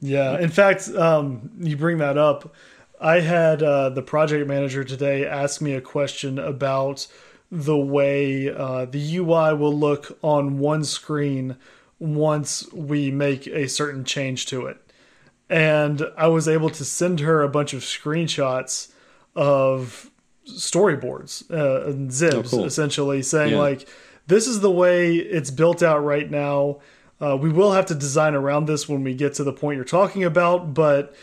Yeah. In fact, um, you bring that up. I had uh, the project manager today ask me a question about the way uh, the UI will look on one screen once we make a certain change to it. And I was able to send her a bunch of screenshots of storyboards uh, and xibs, Oh, cool. essentially saying Yeah. like, "This is the way it's built out right now. Uh, we will have to design around this when we get to the point you're talking about, but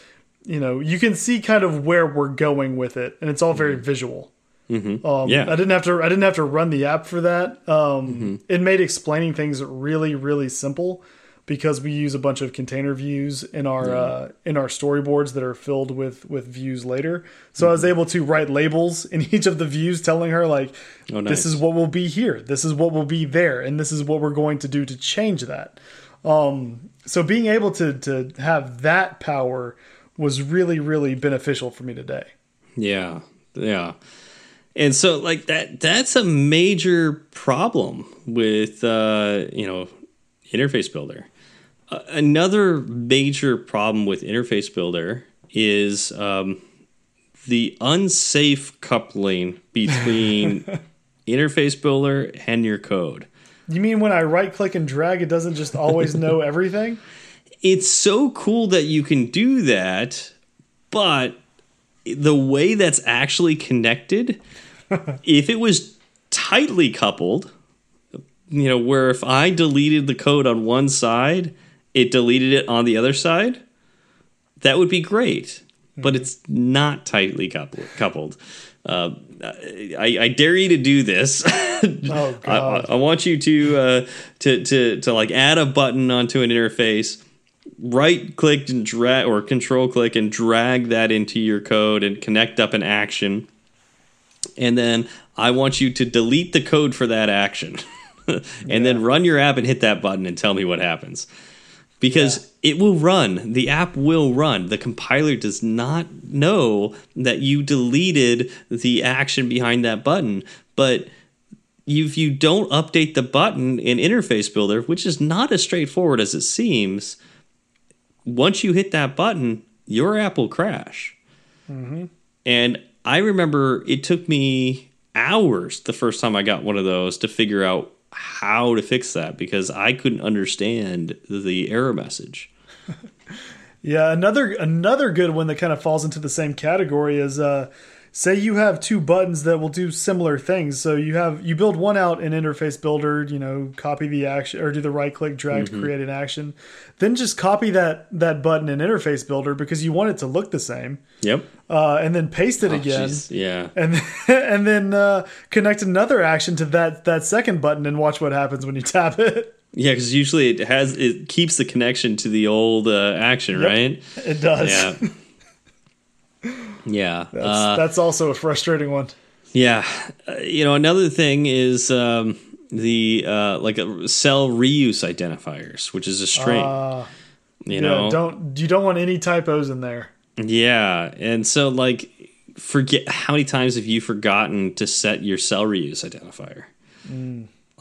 you know, you can see kind of where we're going with it, and it's all very visual." Um, Yeah. I didn't have to. I didn't have to run the app for that. Um, It made explaining things really, really simple because we use a bunch of container views in our uh, in our storyboards that are filled with with views later. So I was able to write labels in each of the views, telling her like, Oh, "This is what will be here. This is what will be there, and this is what we're going to do to change that." Um, so being able to to have that power was really, really beneficial for me today. Yeah, yeah. And so like that that's a major problem with uh, you know, interface builder. Another major problem with interface builder is um, the unsafe coupling between interface builder and your code. You mean when I right click and drag, it doesn't just always know everything? it's so cool that you can do that, but the way that's actually connected, if it was tightly coupled, you know, where if I deleted the code on one side, it deleted it on the other side, that would be great. But it's not tightly coupled. coupled. Uh, I, I dare you to do this. Oh I, I, god. I want you to uh, to to to like add a button onto an interface, right click and drag or control click and drag that into your code and connect up an action, and then I want you to delete the code for that action, and then run your app and hit that button and tell me what happens. Because it will run, the app will run. The compiler does not know that you deleted the action behind that button, but if you don't update the button in interface builder which is not as straightforward as it seems once you hit that button your app will crash. Mm-hmm. And i remember it took me hours the first time i got one of those to figure out how to fix that because i couldn't understand the error message. Yeah, another another good one that kind of falls into the same category is uh say you have two buttons that will do similar things. So you have you build one out in interface builder, you know, copy the action or do the right click drag to create an action. Then just copy that that button in interface builder because you want it to look the same. yep Uh, and then paste it Oh, again. jeez. yeah And and then uh, connect another action to that that second button and watch what happens when you tap it. yeah because usually it has it keeps the connection to the old uh, action right It does. yeah yeah That's, uh, that's also a frustrating one. Yeah, uh, you know another thing is um, the uh, like a cell reuse identifiers, which is a string. Uh, you yeah, know, don't you don't want any typos in there. yeah, and so like forget how many times have you forgotten to set your cell reuse identifier?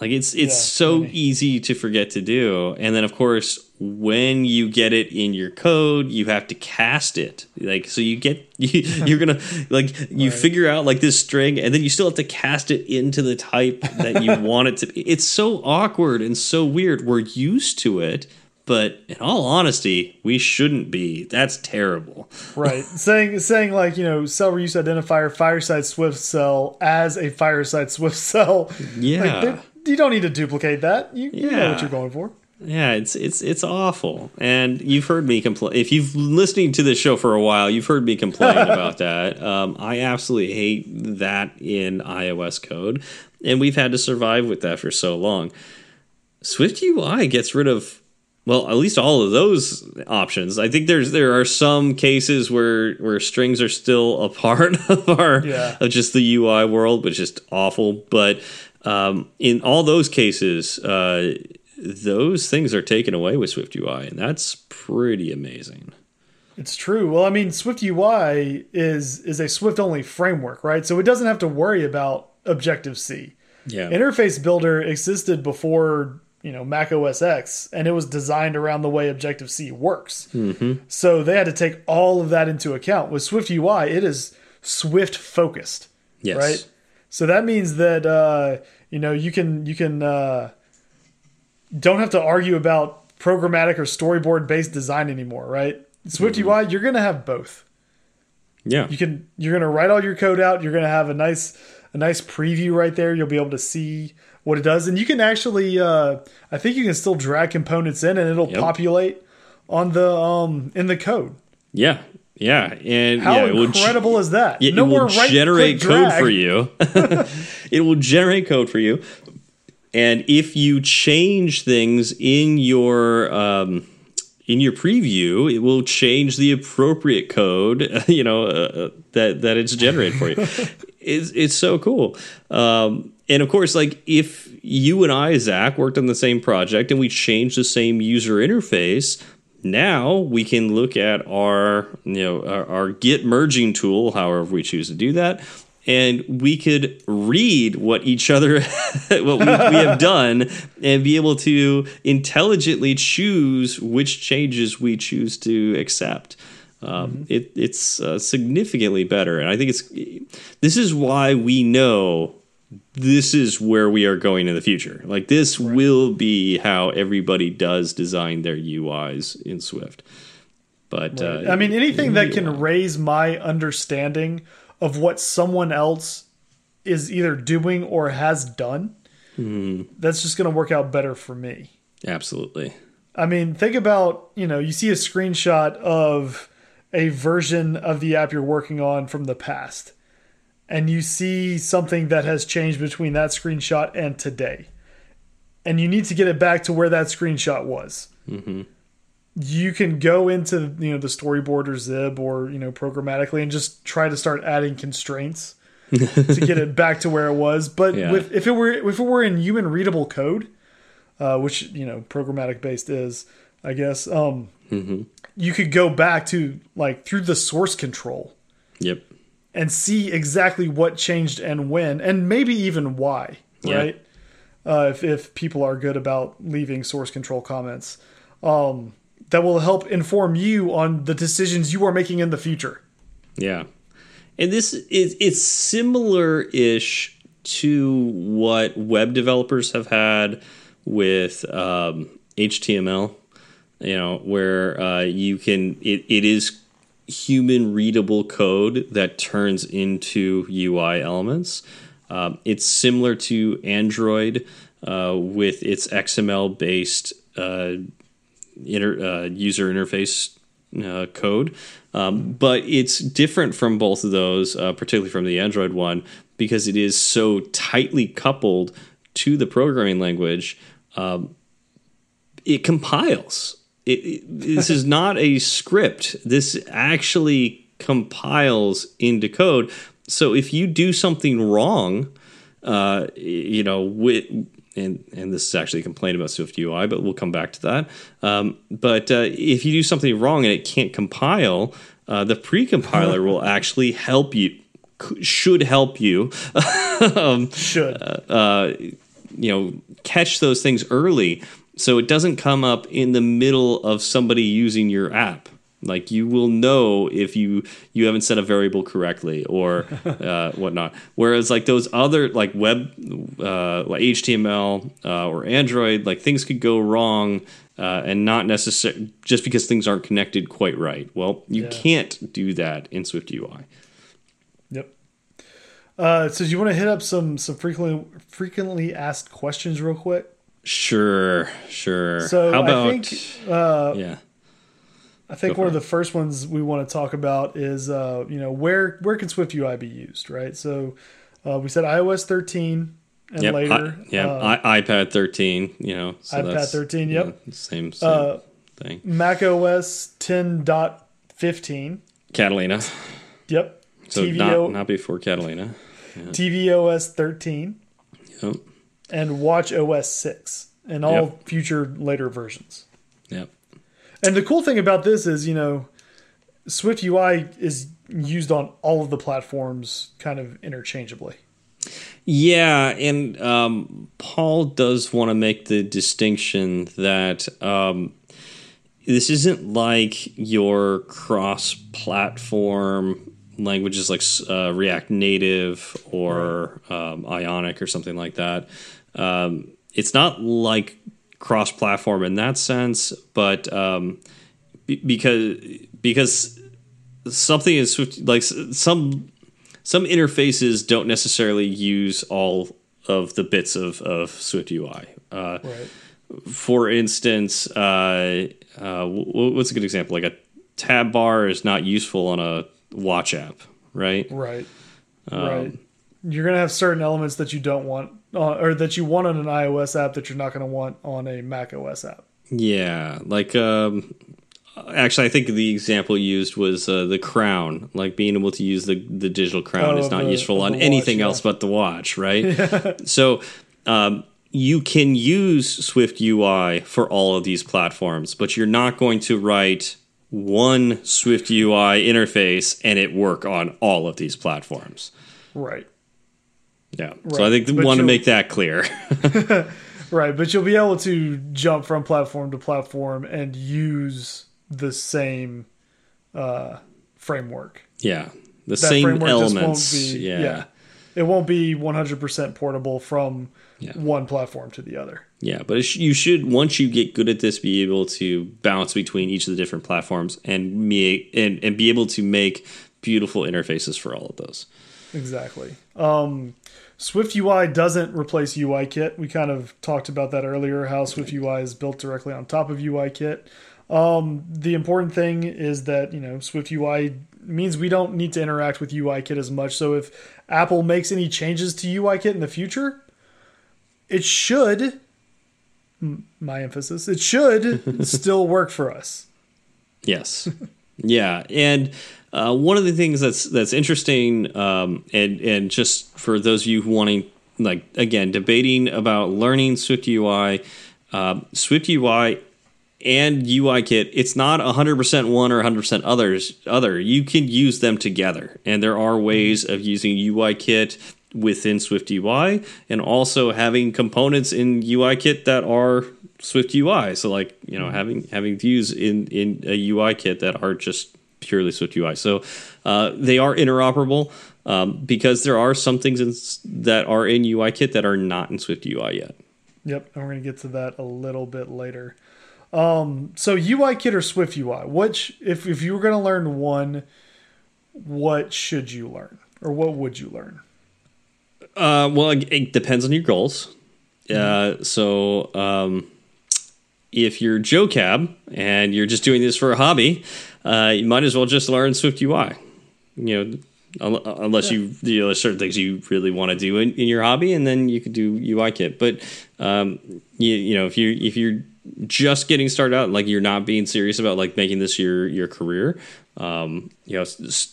Like it's it's Yeah, so many. easy to forget to do, and then of course when you get it in your code, you have to cast it. Like so, you get you, you're gonna like you Right. figure out like this string, and then you still have to cast it into the type that you want it to be. It's so awkward and so weird. We're used to it, but in all honesty, we shouldn't be. That's terrible. Right. saying saying like, you know, cell reuse identifier fireside swift cell as a fireside swift cell. Yeah. Like, you don't need to duplicate that. You, you know what you're going for. Yeah, it's it's it's awful, and you've heard me complain. If you've listening to this show for a while, you've heard me complain about that. Um, I absolutely hate that in iOS code, and we've had to survive with that for so long. Swift UI gets rid of well, at least all of those options. I think there's there are some cases where where strings are still a part of our Yeah. of just the UI world, which is awful. But um, in all those cases, uh, those things are taken away with Swift UI, and that's pretty amazing. It's true. Well, I mean, Swift UI is is a Swift only framework, right? So it doesn't have to worry about Objective C. Yeah, Interface Builder existed before you know Mac OS X, and it was designed around the way Objective C works. Mm-hmm. So they had to take all of that into account. With Swift UI, it is Swift focused, yes, right? So that means that uh, you know you can you can uh, don't have to argue about programmatic or storyboard based design anymore, right? Swift Mm-hmm. UI, you're gonna have both. Yeah. You can you're gonna write all your code out. You're gonna have a nice a nice preview right there. You'll be able to see what it does, and you can actually uh, I think you can still drag components in, and it'll Yep. populate on the um in the code. Yeah. Yeah. And How yeah, it will incredible is that? Yeah, no it will right generate code drag. for you. it will generate code for you. And if you change things in your um, in your preview, it will change the appropriate code. You know uh, that that it's generated for you. it's it's so cool. Um, and of course, like if you and I, Zach, worked on the same project and we changed the same user interface, now we can look at our you know our, our git merging tool however we choose to do that and we could read what each other what we, we have done and be able to intelligently choose which changes we choose to accept. Um, it, it's uh, significantly better and i think it's this is why we know this is where we are going in the future. Like this will be how everybody does design their UIs in Swift. But uh, I mean, anything that can raise my understanding of what someone else is either doing or has done, Hmm. that's just going to work out better for me. absolutely, I mean, think about, you know, you see a screenshot of a version of the app you're working on from the past, and you see something that has changed between that screenshot and today. And you need to get it back to where that screenshot was. You can go into, you know, the storyboard or Xib or, you know, programmatically and just try to start adding constraints to get it back to where it was. But Yeah. with if it were if it were in human readable code, uh, which you know programmatic based is, I guess. Um, You could go back to like through the source control yep, and see exactly what changed and when, and maybe even why. Yeah. Right? Uh, if if people are good about leaving source control comments, um, that will help inform you on the decisions you are making in the future. yeah. And this is it's similar ish to what web developers have had with um, HTML. You know, where uh, you can it, it is human readable code that turns into UI elements. Um, it's similar to Android uh, with its XML based uh, inter, uh, user interface uh, code. Um, but it's different from both of those, uh, particularly from the Android one, because it is so tightly coupled to the programming language. Um, it compiles. It, it, this is not a script. This actually compiles into code. So if you do something wrong, uh, you know, with and and this is actually a complaint about Swift UI, but we'll come back to that. Um, but uh, if you do something wrong and it can't compile, uh, the precompiler will actually help you. Should help you. um, Should uh, you know catch those things early so it doesn't come up in the middle of somebody using your app like you will know if you you haven't set a variable correctly or uh, whatnot whereas like those other like web uh, like html uh, or android like things could go wrong uh, and not necessarily just because things aren't connected quite right well you Yeah. can't do that in swift ui Yep. Uh, so do you want to hit up some some frequently frequently asked questions real quick? Sure sure So how about I think uh, yeah I think Go one of the first ones we want to talk about is uh, you know where where can Swift UI be used, right? So uh, we said iOS 13 and Yep, later, I, yeah, uh, I, iPad 13, you know. So iPad that's, 13, you yep. know, same, same Uh, thing. Mac OS 10.15. Catalina. Yep. So TVO, not, not before Catalina. tvOS 13 Yep. And Watch OS 6 and all Yep. future later versions. Yep. And the cool thing about this is, you know, Swift UI is used on all of the platforms kind of interchangeably. Yeah, and um, Paul does want to make the distinction that um, this isn't like your cross-platform languages like uh, React Native or um, Ionic or something like that. Um, it's not like cross platform in that sense, but um, be- because because something is Swift like some some interfaces don't necessarily use all of the bits of, of Swift UI. Uh, Right. For instance, uh, uh, what's a good example? Like a tab bar is not useful on a watch app, right? Right. Um, right. You're gonna have certain elements that you don't want, uh, or that you want on an iOS app that you're not gonna want on a Mac OS app. Yeah, like um, actually, I think the example used was uh, the crown. Like being able to use the the digital crown Oh, is not the- useful on watch, anything yeah. else but the watch, right? so. Um, you can use Swift UI for all of these platforms, but you're not going to write one Swift UI interface and it work on all of these platforms. Right. Yeah. So I think we want to make that clear. Right. But you'll be able to jump from platform to platform and use the same uh, framework. yeah. The That same elements. be- yeah. It won't be 100% portable from Yeah. one platform to the other. Yeah, but sh- you should once you get good at this, be able to bounce between each of the different platforms and me and, and be able to make beautiful interfaces for all of those. Exactly. Um, Swift UI doesn't replace UIKit. We kind of talked about that earlier, how Swift UI is built directly on top of UIKit. Um, the important thing is that, you know, Swift UI means we don't need to interact with UIKit as much. So if Apple makes any changes to UIKit in the future, it should, my emphasis, it should still work for us. Yes, yeah, and uh, one of the things that's that's interesting, um, and and just for those of you who wanting like again debating about learning Swift UI, uh, Swift UI and UIKit, it's not 100% one or 100% others other. You can use them together. And there are ways of using UIKit within Swift UI and also having components in UIKit that are Swift UI. So like, you know, having having views in in a UI kit that are just purely Swift UI. So uh, they are interoperable um, because there are some things in, that are in UIKit that are not in Swift UI yet. Yep, and we're gonna get to that a little bit later. Um, so UIKit or Swift UI, which if if you were gonna learn one, what should you learn, or what would you learn? Uh, well, it, it depends on your goals. Uh, so um, if you're Joe Cab and you're just doing this for a hobby, uh, you might as well just learn Swift UI. You know, un- unless you you know certain things you really want to do in, in your hobby, and then you could do UI kit. But um, you you know if you if you're just getting started out, like you're not being serious about like making this your your career, um, you know,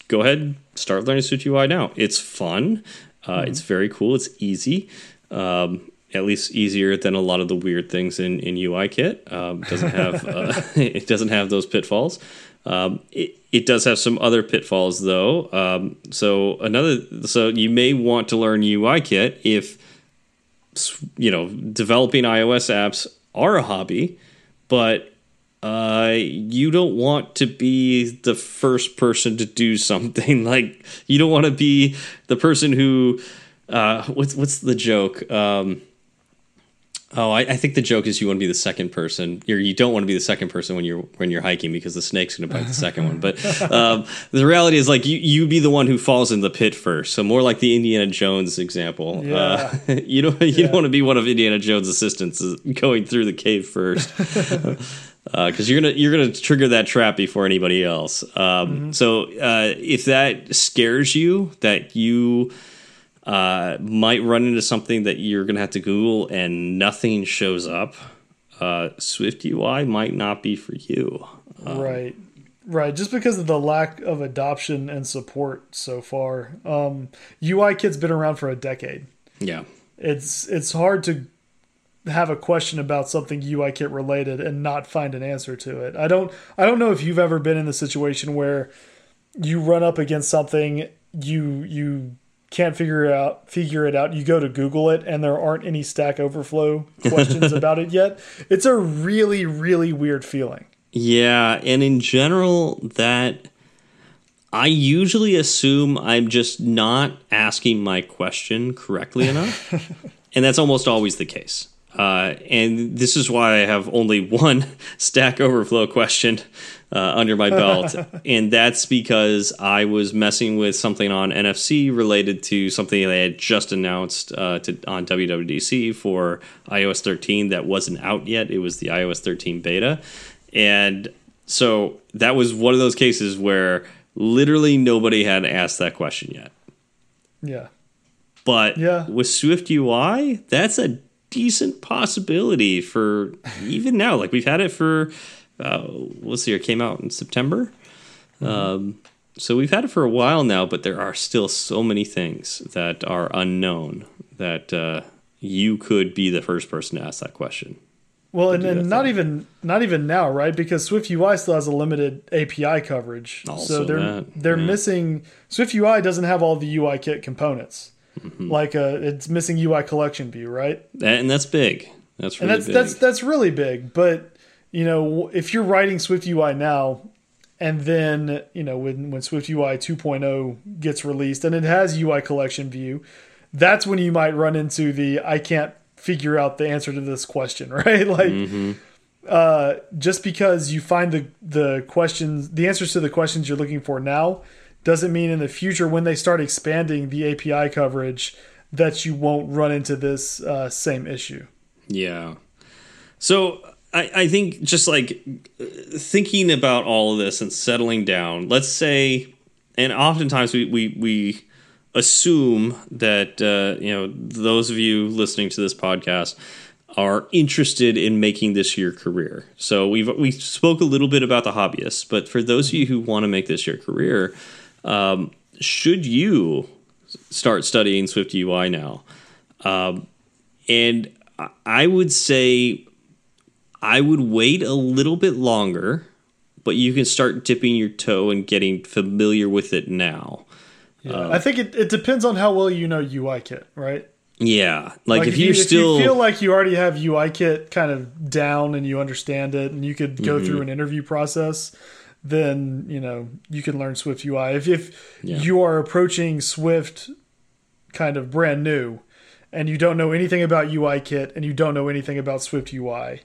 go ahead start learning Swift UI now. It's fun. Uh, It's very cool. It's easy. Um, at least easier than a lot of the weird things in in UI kit. Um, doesn't have uh, it doesn't have those pitfalls. Um, it, it does have some other pitfalls though. Um, so another so you may want to learn UI kit if you know developing iOS apps are a hobby, but uh, you don't want to be the first person to do something like you don't want to be the person who uh, what's what's the joke um, oh I, I think the joke is you want to be the second person You're, you don't want to be the second person when you're when you're hiking because the snake's going to bite the second one. But um, the reality is like you you be the one who falls in the pit first. So more like the Indiana Jones example. Uh, you don't you don't want to be one of Indiana Jones' assistants uh, going through the cave first. Because you're gonna you're gonna trigger that trap before anybody else. Um, So uh, if that scares you, that you uh, might run into something that you're gonna have to Google and nothing shows up, uh, Swift UI might not be for you. right, right. Just because of the lack of adoption and support so far, um, UIKit's been around for a decade. Yeah, It's it's hard to have a question about something UI kit related and not find an answer to it. I don't I don't know if you've ever been in the situation where you run up against something you you can't figure it out figure it out you go to google it and there aren't any stack overflow questions about it yet it's a really really weird feeling yeah, and in general, that I usually assume I'm just not asking my question correctly enough. and that's almost always the case. Uh, and this is why I have only one Stack Overflow question uh, under my belt, and that's because I was messing with something on NFC related to something they had just announced uh, to, on WWDC for iOS 13 that wasn't out yet. It was the iOS 13 beta, and so that was one of those cases where literally nobody had asked that question yet. Yeah. But Yeah. with Swift UI, that's a decent possibility for even now. Like we've had it for uh, let's see, it came out in September. Um, so we've had it for a while now, but there are still so many things that are unknown that uh, you could be the first person to ask that question. Well, and, and not thing. even not even now, right? Because Swift UI still has a limited API coverage, Also so they're that, they're yeah. missing. Swift UI doesn't have all the UI kit components, Mm-hmm. like uh, it's missing UI collection view, right? And that's big. That's And really that's big. that's that's really big. But you know, if you're writing Swift UI now, and then you know when when Swift UI 2.0 gets released and it has UI collection view, that's when you might run into the I can't figure out the answer to this question, right? Like Mm-hmm. uh, just because you find the the questions, the answers to the questions you're looking for now, doesn't mean in the future when they start expanding the API coverage that you won't run into this uh, same issue. Yeah. So I, I think just like thinking about all of this and settling down, let's say, and oftentimes we, we, we assume that, uh, you know, those of you listening to this podcast are interested in making this your career. So we've, we spoke a little bit about the hobbyists, but for those of you who want to make this your career, um, should you start studying Swift UI now? Um, and I- would say I would wait a little bit longer, but you can start dipping your toe and getting familiar with it now. I think it, it depends on how well you know UI kit, right? Yeah, like, if, you, you're still if you feel like you already have UI kit kind of down and you understand it and you could go Mm-hmm. through an interview process, then you know you can learn Swift UI. If if Yeah. you are approaching Swift kind of brand new and you don't know anything about UI kit and you don't know anything about Swift UI,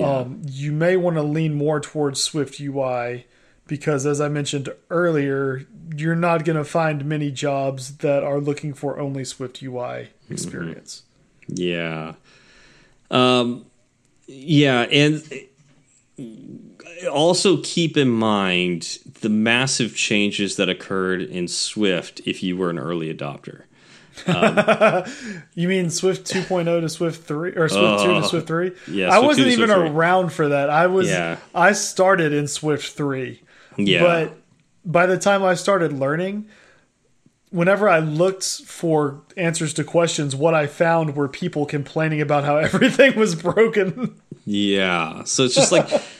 um, you may want to lean more towards Swift UI because, as I mentioned earlier, you're not going to find many jobs that are looking for only Swift UI experience. Yeah. Um, yeah, and also keep in mind the massive changes that occurred in Swift if you were an early adopter. Um, you mean Swift 2.0 to Swift 3 or Swift 2 to Oh, Swift 3? yeah, I Swift 2 wasn't even around for that. I was Yeah. I started in Swift 3. Yeah. But by the time I started learning, whenever I looked for answers to questions, what I found were people complaining about how everything was broken. Yeah. So it's just like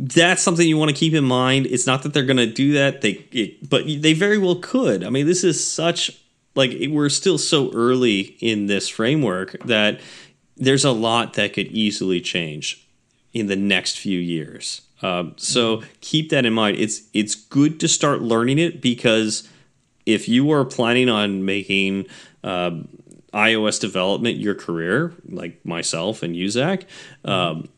that's something you want to keep in mind. It's not that they're going to do that. They it, but they very well could. I mean, this is such like we're still so early in this framework that there's a lot that could easily change in the next few years. Um, so keep that in mind. It's it's good to start learning it because if you are planning on making um, iOS development your career, like myself and you, Zach, um,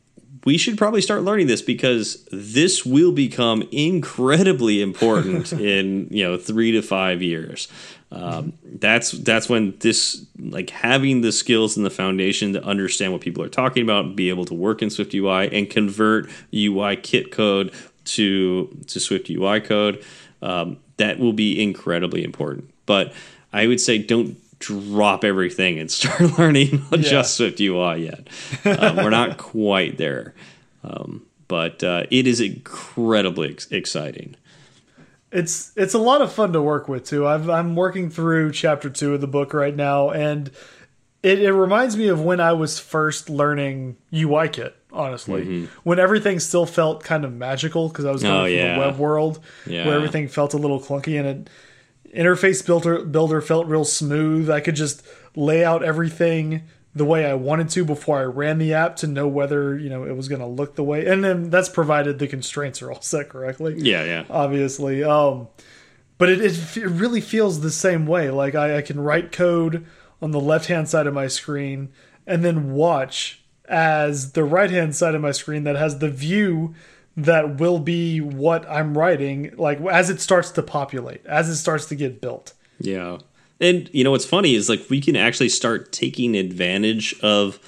we should probably start learning this because this will become incredibly important in you know three to five years. Um, that's that's when this like having the skills and the foundation to understand what people are talking about, be able to work in Swift UI and convert UI kit code to to Swift UI code. Um, that will be incredibly important. But I would say don't drop everything and start learning just Swift UI yet. Uh, we're not quite there, um, but uh, it is incredibly ex- exciting. It's it's a lot of fun to work with too. I've, I'm working through chapter two of the book right now, and it, it reminds me of when I was first learning UI kit. Honestly, when everything still felt kind of magical because I was going. Oh, from yeah. the web world Yeah. where everything felt a little clunky and it interface builder builder felt real smooth. I could just lay out everything the way I wanted to before I ran the app to know whether you know it was going to look the way, and then that's provided the constraints are all set correctly Yeah, yeah, obviously. Um, but it, it, it really feels the same way. Like I, I can write code on the left hand side of my screen and then watch as the right hand side of my screen that has the view that will be what I'm writing, like as it starts to populate, as it starts to get built. Yeah. And you know what's funny is like we can actually start taking advantage of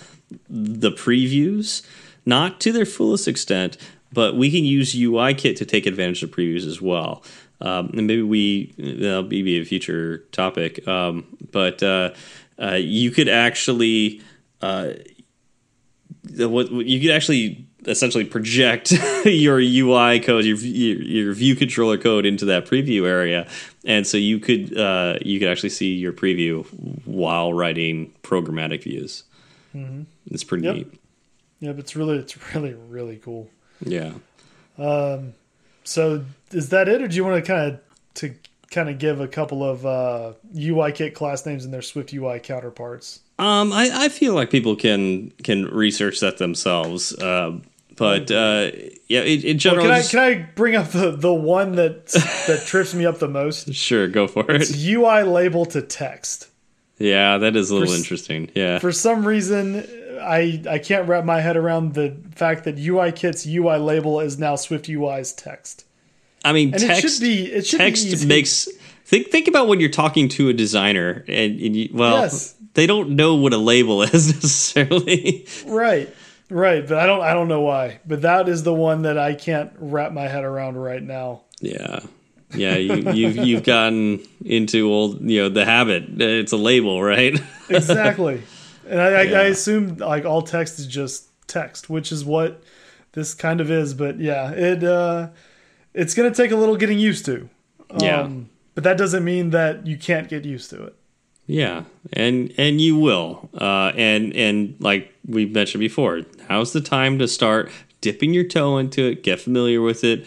the previews, not to their fullest extent, but we can use UIKit to take advantage of previews as well. Um, and maybe we that'll be a future topic. Um, but uh, uh, you could actually uh, what you could actually essentially project your UI code, your, your, your view controller code into that preview area, and so you could uh, you could actually see your preview while writing programmatic views. Mm-hmm. It's pretty yep. neat. Yep, it's really it's really really cool. Yeah. Um, so is that it, or do you want to kind of to kind of give a couple of uh, UIKit class names and their Swift UI counterparts? Um, I, I feel like people can can research that themselves. Uh, but uh, yeah, in, in general, well, can, just, I, can I bring up the, the one that that trips me up the most? Sure, go for it's it. UI label to text. Yeah, that is a little for, interesting. Yeah, for some reason, I I can't wrap my head around the fact that UI Kit's UI label is now Swift UI's text. I mean, and text, it should be it should text be easy. makes think think about when you're talking to a designer and, and you, well, yes. they don't know what a label is necessarily. Right. Right, but I don't I don't know why. But that is the one that I can't wrap my head around right now. Yeah. Yeah, you, you've you've gotten into old, you know, the habit. It's a label, right? exactly, and I, Yeah. I, I assume like all text is just text, which is what this kind of is. But yeah, it uh, it's gonna take a little getting used to. Yeah. Um, but that doesn't mean that you can't get used to it. Yeah, and and you will, uh, and and like we mentioned before, now's the time to start dipping your toe into it, get familiar with it.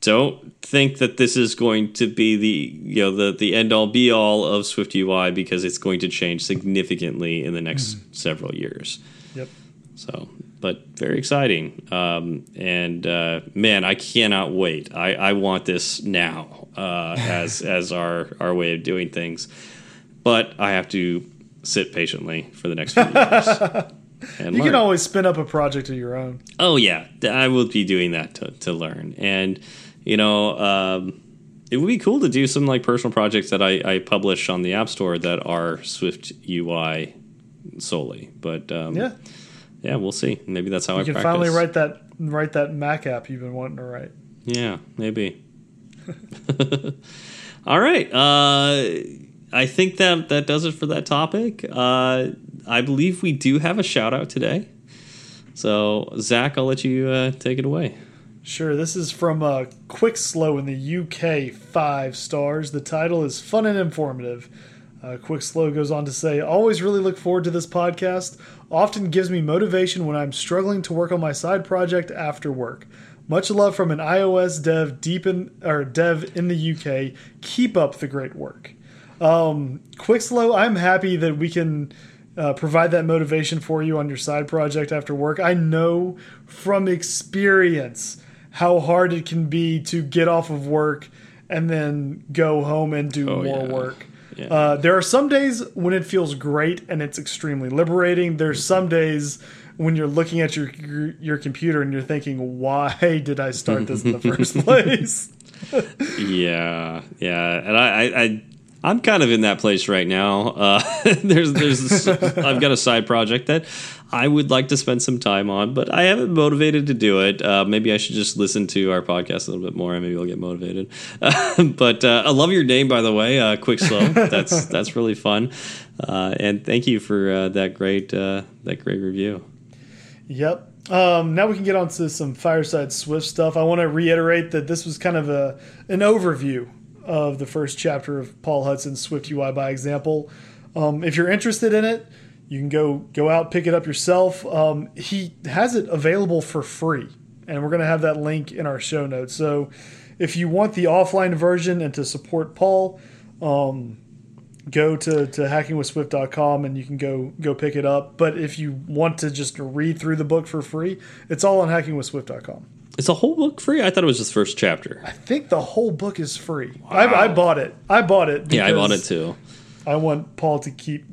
Don't think that this is going to be the you know the the end all be all of Swift UI because it's going to change significantly in the next several years. Yep. So, but very exciting. Um, and uh, man, I cannot wait. I, I want this now uh, as as our our way of doing things. But I have to sit patiently for the next few years. And You learn. can always spin up a project of your own. Oh yeah, I will be doing that to, to learn, and you know, um, it would be cool to do some like personal projects that I, I publish on the App Store that are Swift UI solely. But um, Yeah, yeah, we'll see. Maybe that's how I can practice. finally write that write that Mac app you've been wanting to write. Yeah, maybe. All right. Uh, I think that that does it for that topic. Uh, I believe we do have a shout out today. So, Zach, I'll let you uh, take it away. Sure, this is from uh, Quick Slow in the UK, five stars. The title is Fun and Informative. Uh, Quick Slow goes on to say, Always really look forward to this podcast. Often gives me motivation when I'm struggling to work on my side project after work. Much love from an iOS dev deep in or dev in the UK. Keep up the great work. Um, Quick Slow, I'm happy that we can uh, provide that motivation for you on your side project after work. I know from experience how hard it can be to get off of work and then go home and do Oh, more yeah. work. Yeah. Uh, there are some days when it feels great and it's extremely liberating. There's some days when you're looking at your, your your computer and you're thinking, "Why did I start this in the first place?" yeah, yeah, and I, I, I I'm kind of in that place right now. Uh, there's, there's, I've got a side project that I would like to spend some time on, but I haven't motivated to do it. Uh, maybe I should just listen to our podcast a little bit more, and maybe I'll get motivated. but uh, I love your name, by the way, uh, Quick Slow. That's that's really fun, uh, and thank you for uh, that great that great review. Yep. Um, now we can get on to some Fireside Swift stuff. I want to reiterate that this was kind of a an overview of the first chapter of Paul Hudson's Swift UI by example. Um, if you're interested in it, you can go go out pick it up yourself. Um, he has it available for free, and we're going to have that link in our show notes. So if you want the offline version and to support Paul, um, go to, to hackingwithswift.com and you can go go pick it up. But if you want to just read through the book for free, it's all on hackingwithswift.com. Is the whole book free? I thought it was just first chapter. I think the whole book is free. I, I bought it. I bought it. Yeah, I bought it too. I want Paul to keep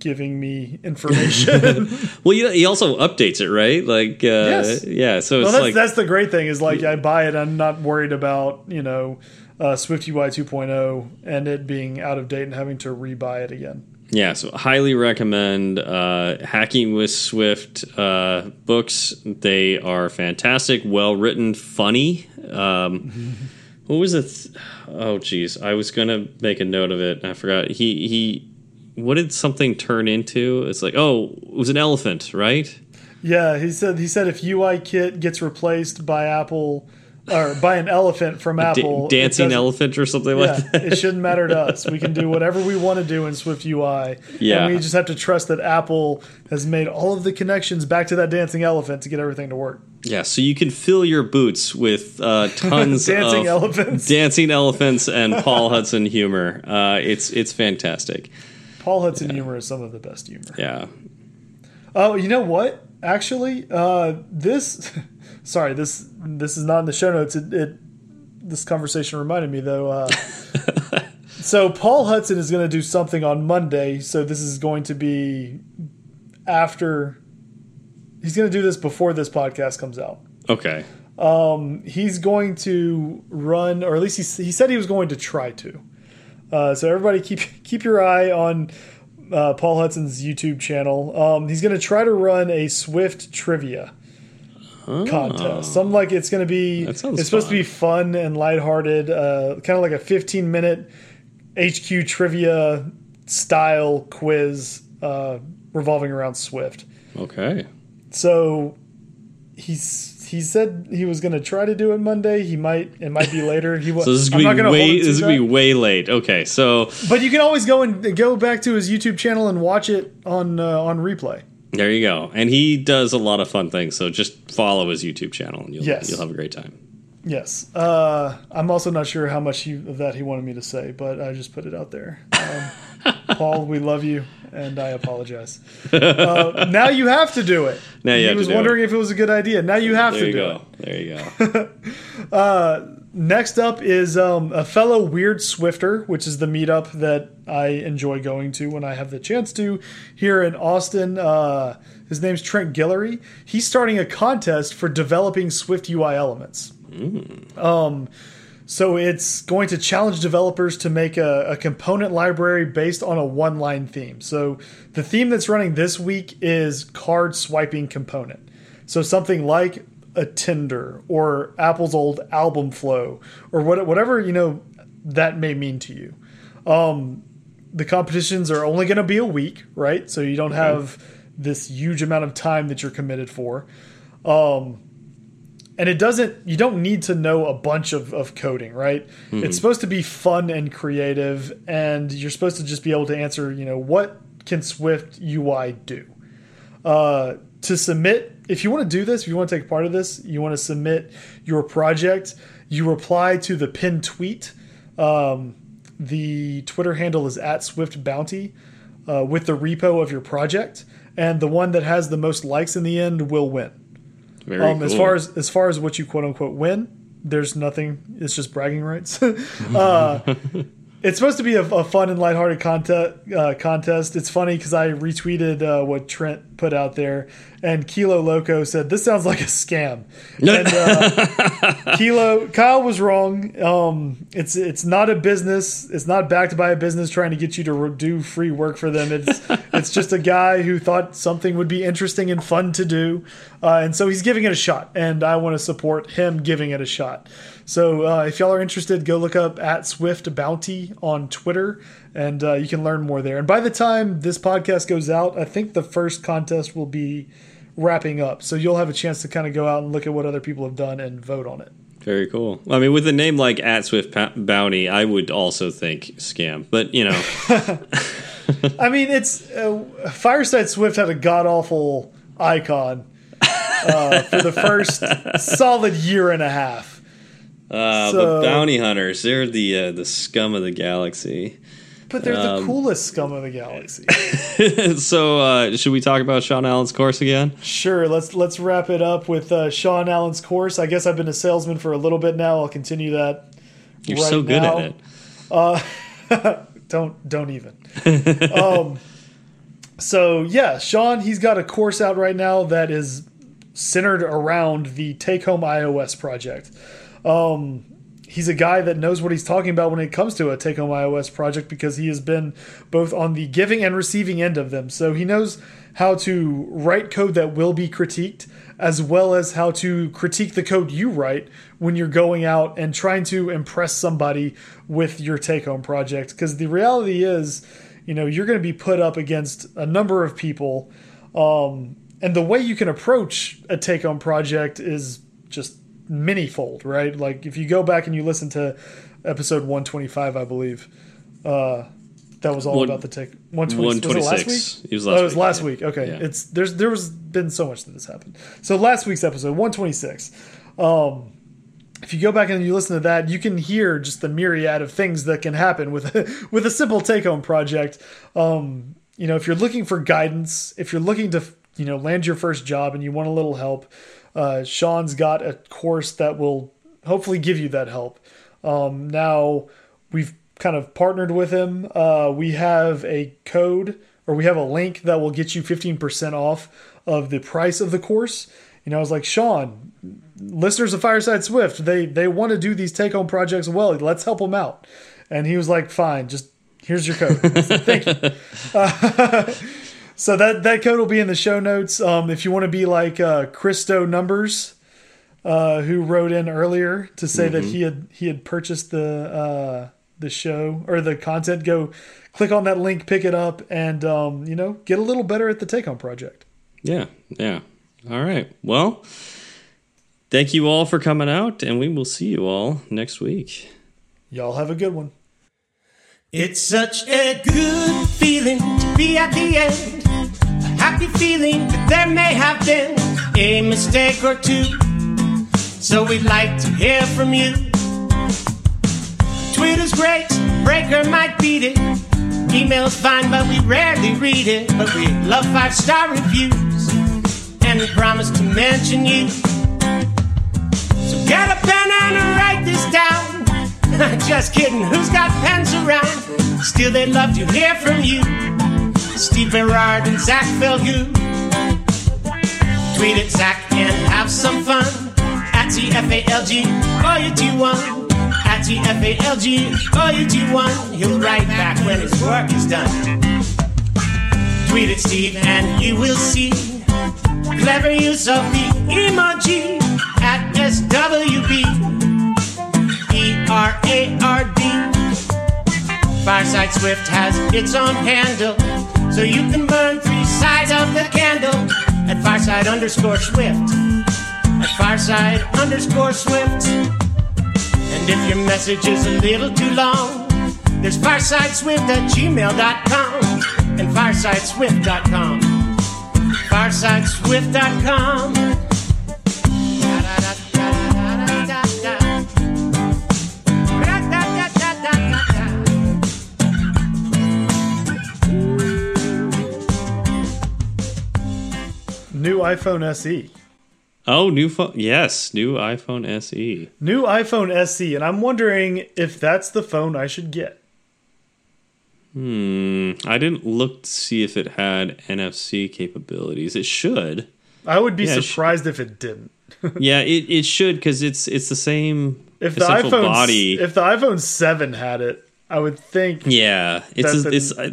giving me information. well, you know, he also updates it, right? Like, uh, Yes. yeah. So well, it's that's, like, that's the great thing is like I buy it. I'm not worried about you know uh, Swift UI 2.0 and it being out of date and having to rebuy it again. Yeah. So highly recommend uh, Hacking with Swift uh, books. They are fantastic, well written, funny. Um, what was it? Th- oh, geez, I was gonna make a note of it. I forgot. He he. What did something turn into? It's like, oh, it was an elephant, right? Yeah, he said he said if UI Kit gets replaced by Apple or by an elephant from Apple, it dancing elephant or something Yeah, like that. it shouldn't matter to us. We can do whatever we want to do in Swift UI. Yeah. And we just have to trust that Apple has made all of the connections back to that dancing elephant to get everything to work. Yeah, so you can fill your boots with uh, tons Dancing of elephants. dancing elephants, and Paul Hudson humor. Uh, it's it's fantastic. Paul Hudson humor is some of the best humor. Yeah, Oh, you know what? Actually, uh, this sorry this this is not in the show notes. It, it this conversation reminded me though. Uh, so Paul Hudson is going to do something on Monday. So this is going to be after. He's going to do this before this podcast comes out. okay, He's going to run, or at least he, he said he was going to try to. Uh, so everybody keep keep your eye on uh, Paul Hudson's YouTube channel. Um, he's going to try to run a Swift trivia contest. Something like it's going to be. It's supposed to be fun and lighthearted, uh, kind of like a 15 minute HQ trivia style quiz uh, revolving around Swift. okay. So he's he said he was going to try to do it Monday. He might it might be later. He was. So this is I'm gonna not be going to way to this is gonna be way late. Okay, so But you can always go and go back to his YouTube channel and watch it on uh, on replay. There you go. And he does a lot of fun things. So just follow his YouTube channel, and you'll Yes. you'll have a great time. Yes. Uh, I'm also not sure how much he, of that he wanted me to say, but I just put it out there. Um, Paul, we love you, and I apologize. Uh, now you have to do it. Now you he have to was wondering if it was a good idea. Now you have There to you do go. it. There you go. Next up is um, a fellow Weird Swifter, which is the meetup that I enjoy going to when I have the chance to here in Austin. Uh, his name's Trent Guillory. He's starting a contest for developing Swift UI elements. Um, so it's going to challenge developers to make a, a component library based on a one line theme. So the theme that's running this week is card swiping component. So something like a Tinder or Apple's old album flow or what, whatever you know that may mean to you. Um, the competitions are only going to be a week, right? So you don't have this huge amount of time that you're committed for. Um, and it doesn't you don't need to know a bunch of, of coding right it's supposed to be fun and creative and you're supposed to just be able to answer you know what can swift ui do uh, to submit if you want to do this if you want to take part of this you want to submit your project you reply to the pinned tweet um, the twitter handle is at swift bounty uh, with the repo of your project and the one that has the most likes in the end will win Very um, cool. As far as as far as what you quote unquote win, there's nothing. It's just bragging rights. uh, it's supposed to be a, a fun and lighthearted contest. Uh, contest. It's funny because I retweeted uh, what Trent put out there, and Kilo Loco said this sounds like a scam. and uh, Kilo Kyle was wrong. Um, it's it's not a business. It's not backed by a business trying to get you to do free work for them. It's it's just a guy who thought something would be interesting and fun to do, uh, and so he's giving it a shot. And I want to support him giving it a shot. So uh, if y'all are interested, go look up at Swift Bounty on Twitter, and uh, you can learn more there. And by the time this podcast goes out, I think the first contest will be wrapping up. So you'll have a chance to kind of go out and look at what other people have done and vote on it. Very cool. I mean, with a name like at Swift Bounty, I would also think scam. But you know, I mean, it's uh, Fireside Swift had a god awful icon uh, for the first solid year and a half. Uh, So- the bounty hunters—they're the uh, the scum of the galaxy. But they're Um, the coolest scum of the galaxy. so, uh, should we talk about Sean Allen's course again? Sure, let's let's wrap it up with uh, Sean Allen's course. I guess I've been a salesman for a little bit now. I'll continue that. You're right so good now. at it. Don't don't even. um, so yeah, Sean, he's got a course out right now that is centered around the Take Home iOS project. Um, he's a guy that knows what he's talking about when it comes to a Take Home iOS project because he has been both on the giving and receiving end of them. So he knows how to write code that will be critiqued, as well as how to critique the code you write when you're going out and trying to impress somebody with your take home project. Because the reality is, you know, you're going to be put up against a number of people. Um, and the way you can approach a take home project is just many-fold, right? Like if you go back and you listen to episode 125, I believe, uh, that was all One- about the take 120, was it last 126. week? It was oh, last it was week, last yeah. week. Okay, Yeah. it's there's there was been so much that has happened. So last week's episode 126. Um, if you go back and you listen to that, you can hear just the myriad of things that can happen with a, with a simple take home project. Um, you know, if you're looking for guidance, if you're looking to you know land your first job and you want a little help, uh, Sean's got a course that will hopefully give you that help. Um, now we've kind of partnered with him. Uh, we have a code or we have a link that will get you 15% off of the price of the course. You know, I was like, Sean, listeners of Fireside Swift, they they want to do these take home projects well. Let's help them out. And he was like, fine, just here's your code. Thank you. so that that code will be in the show notes. Um, if you want to be like uh, Christo Numbers, uh, who wrote in earlier to say that he had he had purchased the uh, the show or the content, go click on that link, pick it up, and um, you know get a little better at the take home project. Yeah, yeah. All right. Well, thank you all for coming out, and we will see you all next week. Y'all have a good one. It's such a good feeling to be at the end. Happy feeling that there may have been a mistake or two. So we'd like to hear from you. Twitter's great, Breaker might beat it. Email's fine, but we rarely read it. But we love five star reviews, and we promise to mention you. So get a pen and write this down. Just kidding, who's got pens around? Still, they'd love to hear from you. Steve Berard and Zach Falgout. Tweet at Zach and have some fun. At TFALG, or you do one. At TFALG, or you do one. He'll write back when his work is done. Tweet at Steve and you will see clever use of the emoji at SWB. R A R D. Fireside Swift has its own handle, so you can burn three sides of the candle at Fireside underscore Swift. At Fireside underscore Swift. And if your message is a little too long, there's firesideswift at gmail.com and firesideswift.com. Firesideswift.com. New iPhone SE. Oh, new phone. Yes, new iPhone. SE. New iPhone SE, and I'm wondering if that's the phone I should get. Hmm. I didn't look to see if it had NFC capabilities. It should. I would be Yeah, it surprised if it didn't. yeah, it, it should because it's it's the same If the iPhone body. if the iPhone 7 had it, I would think yeah, it's That's it's. I,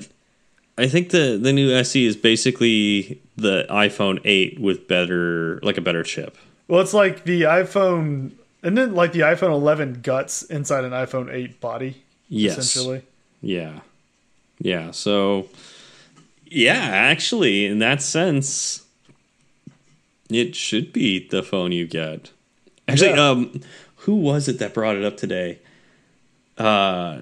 I think the the new SE is basically the iPhone 8 with better like a better chip. well it's like the iPhone and then like the iPhone 11 guts inside an iPhone 8 body Yes. essentially. Yeah. Yeah. So, yeah, actually, in that sense, it should be the phone you get. Actually, Yeah. um, who was it that brought it up today? Uh,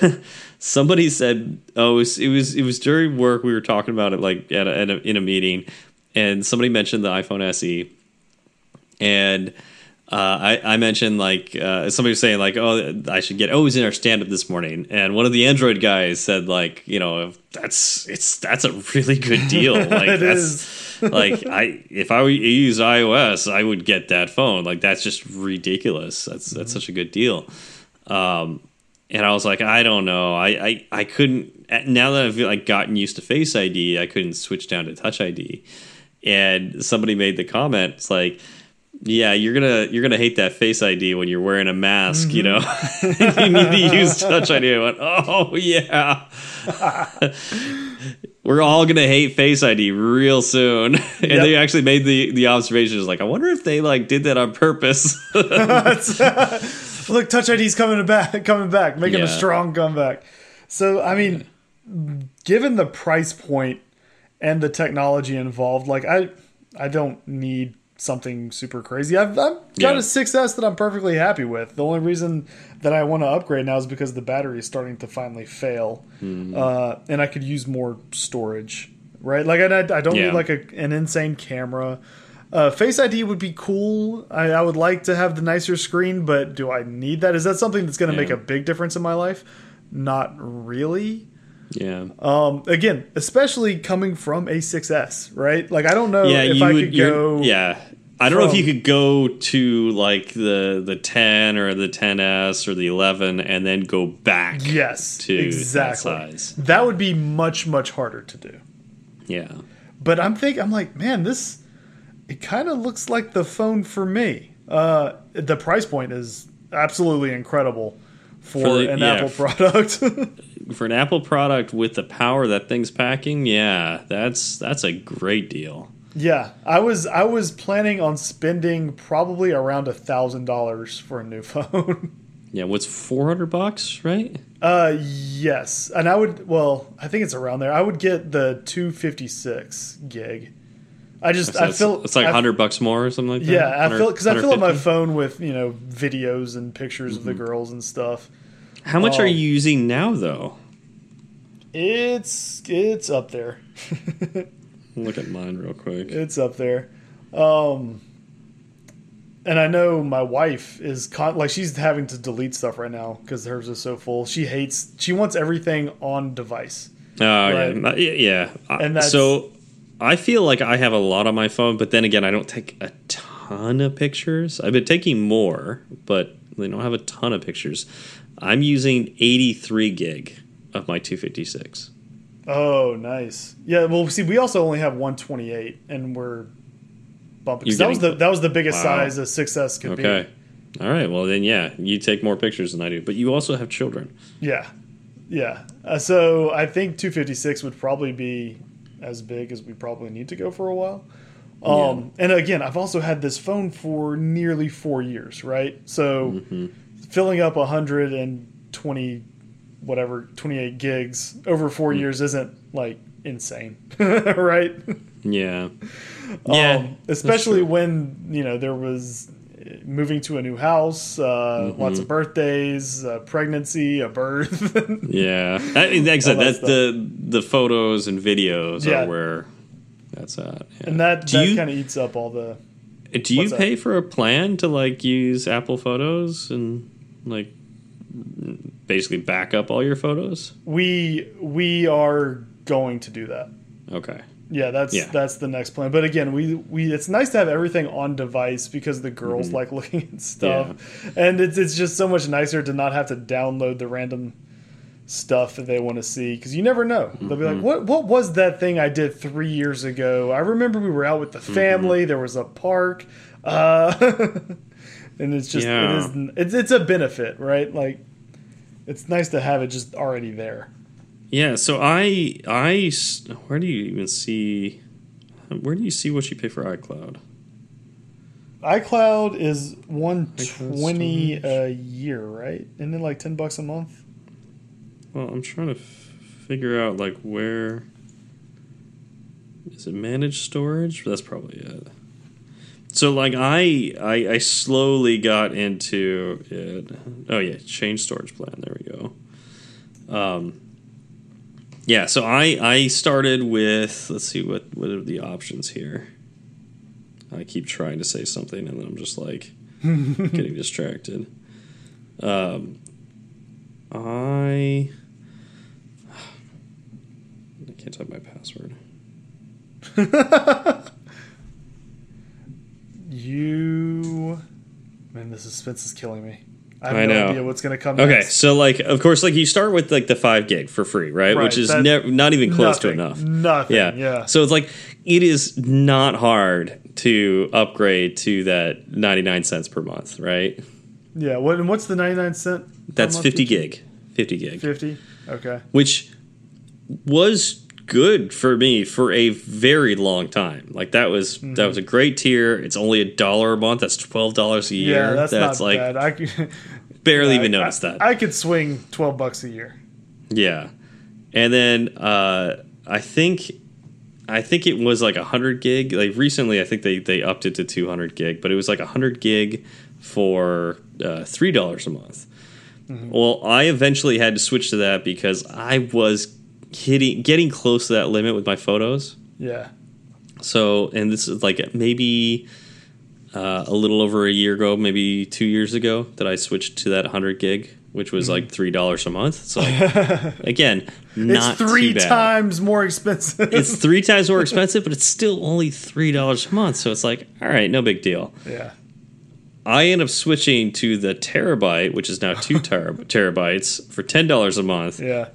somebody said, "Oh, it was, it was it was during work. We were talking about it like at a, at a, in a meeting, and somebody mentioned the iPhone SE, and." Uh, I, I mentioned like uh, somebody was saying like oh I should get oh it was in our stand up this morning. And one of the Android guys said like you know that's it's that's a really good deal. Like that's like I if I use iOS I would get that phone. Like that's just ridiculous. That's that's such a good deal. Um, and I was like, I don't know. I, I, I couldn't. Now that I've like gotten used to Face ID, I couldn't switch down to Touch ID. And somebody made the comment, it's like, yeah, you're gonna you're gonna hate that Face ID when you're wearing a mask. You know, you need to use Touch ID. I went, oh yeah. We're all gonna hate Face ID real soon, and Yep. they actually made the the observation. Is like, I wonder if they like did that on purpose. Look, Touch ID's coming back, coming back, making a strong comeback. So, I mean, given the price point and the technology involved, like I, I don't need something super crazy. I've, I've got Yeah. a 6S that I'm perfectly happy with. The only reason that I want to upgrade now is because the battery is starting to finally fail, Hmm. uh, and I could use more storage. Right, like I, I don't Yeah. need like a, an insane camera. Uh, Face ID would be cool. I, I would like to have the nicer screen, but do I need that? Is that something that's going to make a big difference in my life? Not really. yeah, Um, again, especially coming from a 6S, right? Like I don't know yeah. if I would. could go. yeah. I don't know if you could go to like the the 10 or the 10s or the 11 and then go back. Yes, to that size. That would be much much harder to do. Yeah. But I'm think I'm like, man, this it kind of looks like the phone for me. Uh, the price point is absolutely incredible for, For the- an yeah, Apple product. For an Apple product with the power that thing's packing, yeah, that's that's a great deal. yeah, I was I was planning on spending probably around a thousand dollars for a new phone. Yeah, what's 400 bucks, right? uh, yes, and I would well, I think it's around there. I would get the two fifty six gig. I just So I feel it's like 100 bucks more or something like that. Yeah, I 100 feel because I fill up my phone with you know videos and pictures Mm-hmm. of the girls and stuff. How much are Oh. you using now though? It's it's up there. Look at mine real quick. It's up there. Um, and I know my wife is con- like she's having to delete stuff right now because hers is so full. She hates. She wants everything on device. Oh Right. yeah, yeah. yeah. And that's- so I feel like I have a lot on my phone, but then again, I don't take a ton of pictures. I've been taking more, but they don't have a ton of pictures. I'm using 83 gig of my 256. Oh, nice. Yeah. Well, see, we also only have 128, and we're bumping. That was the that was the biggest Wow. size a 6S could Okay. All right. Well, then, yeah, you take more pictures than I do, but you also have children. Yeah. Yeah. Uh, so I think 256 would probably be as big as we probably need to go for a while. Um, And again, I've also had this phone for nearly four years, right? So Mm-hmm. filling up 120, whatever, 28 gigs over four Mm. years isn't like insane, right? Yeah. Yeah. um, especially when you know there was moving to a new house, uh, Mm-hmm. lots of birthdays, a pregnancy, a birth. Yeah. I mean, like I that that's the the photos and videos Yeah. are where that's at. yeah. and that, Do that kind of eats up all the. Do you What's that? pay for a plan to like use Apple Photos and like basically back up all your photos? We we are going to do that. Okay. Yeah, that's Yeah. that's the next plan. But again, we we it's nice to have everything on device because the girls Mm-hmm. like looking at stuff, and it's it's just so much nicer to not have to download the random stuff that they want to see because you never know. They'll be like, Mm-hmm. "What what was that thing I did three years ago? I remember we were out with the Mm-hmm. family. There was a park." Uh, and it's just Yeah. it is it's it's a benefit, right? Like it's nice to have it just already there. Yeah. So I I where do you even see where do you see what you pay for iCloud? iCloud is one twenty storage. a year, right? And then like ten bucks a month? Well, I'm trying to f- figure out like where is it managed storage? That's probably it. So like I, I I slowly got into it. Oh yeah, change storage plan. There we go. Um, yeah, so I I started with let's see what what are the options here. I keep trying to say something and then I'm just like getting distracted. Um, I I can't type my password. You, man, the suspense is killing me. I have I no know. idea what's going to come. Okay, next. so like, of course, like you start with like the five gig for free, right? Right, Which is ne- not even close to enough. Nothing. Yeah, Yeah. So it's like it is not hard to upgrade to that ninety nine cents per month, right? Yeah. What and what's the ninety nine cent? That's fifty gig, fifty gig, Fifty. Okay. which was good for me for a very long time. Like that was Mm-hmm. that was a great tier. It's only a dollar a month. That's twelve dollars a year. Yeah, that's, not like bad. I barely I- even noticed I, that. I could swing twelve bucks a year. Yeah, and then uh, I think I think it was like hundred gig. Like recently, I think they they upped it to two hundred gig, but it was like hundred gig for uh, three dollars a month. Well, I eventually had to switch to that because I was hitting getting close to that limit with my photos. Yeah. So, and this is like maybe uh, a little over a year ago, maybe two years ago, that I switched to that 100 gig, which was like three dollars a month. So, like, again, not it's three times more expensive. It's three times more expensive, but it's still only three dollars a month. So it's like, all right, no big deal. yeah. I end up switching to the terabyte, which is now two ter- terabytes for ten dollars a month. Yeah.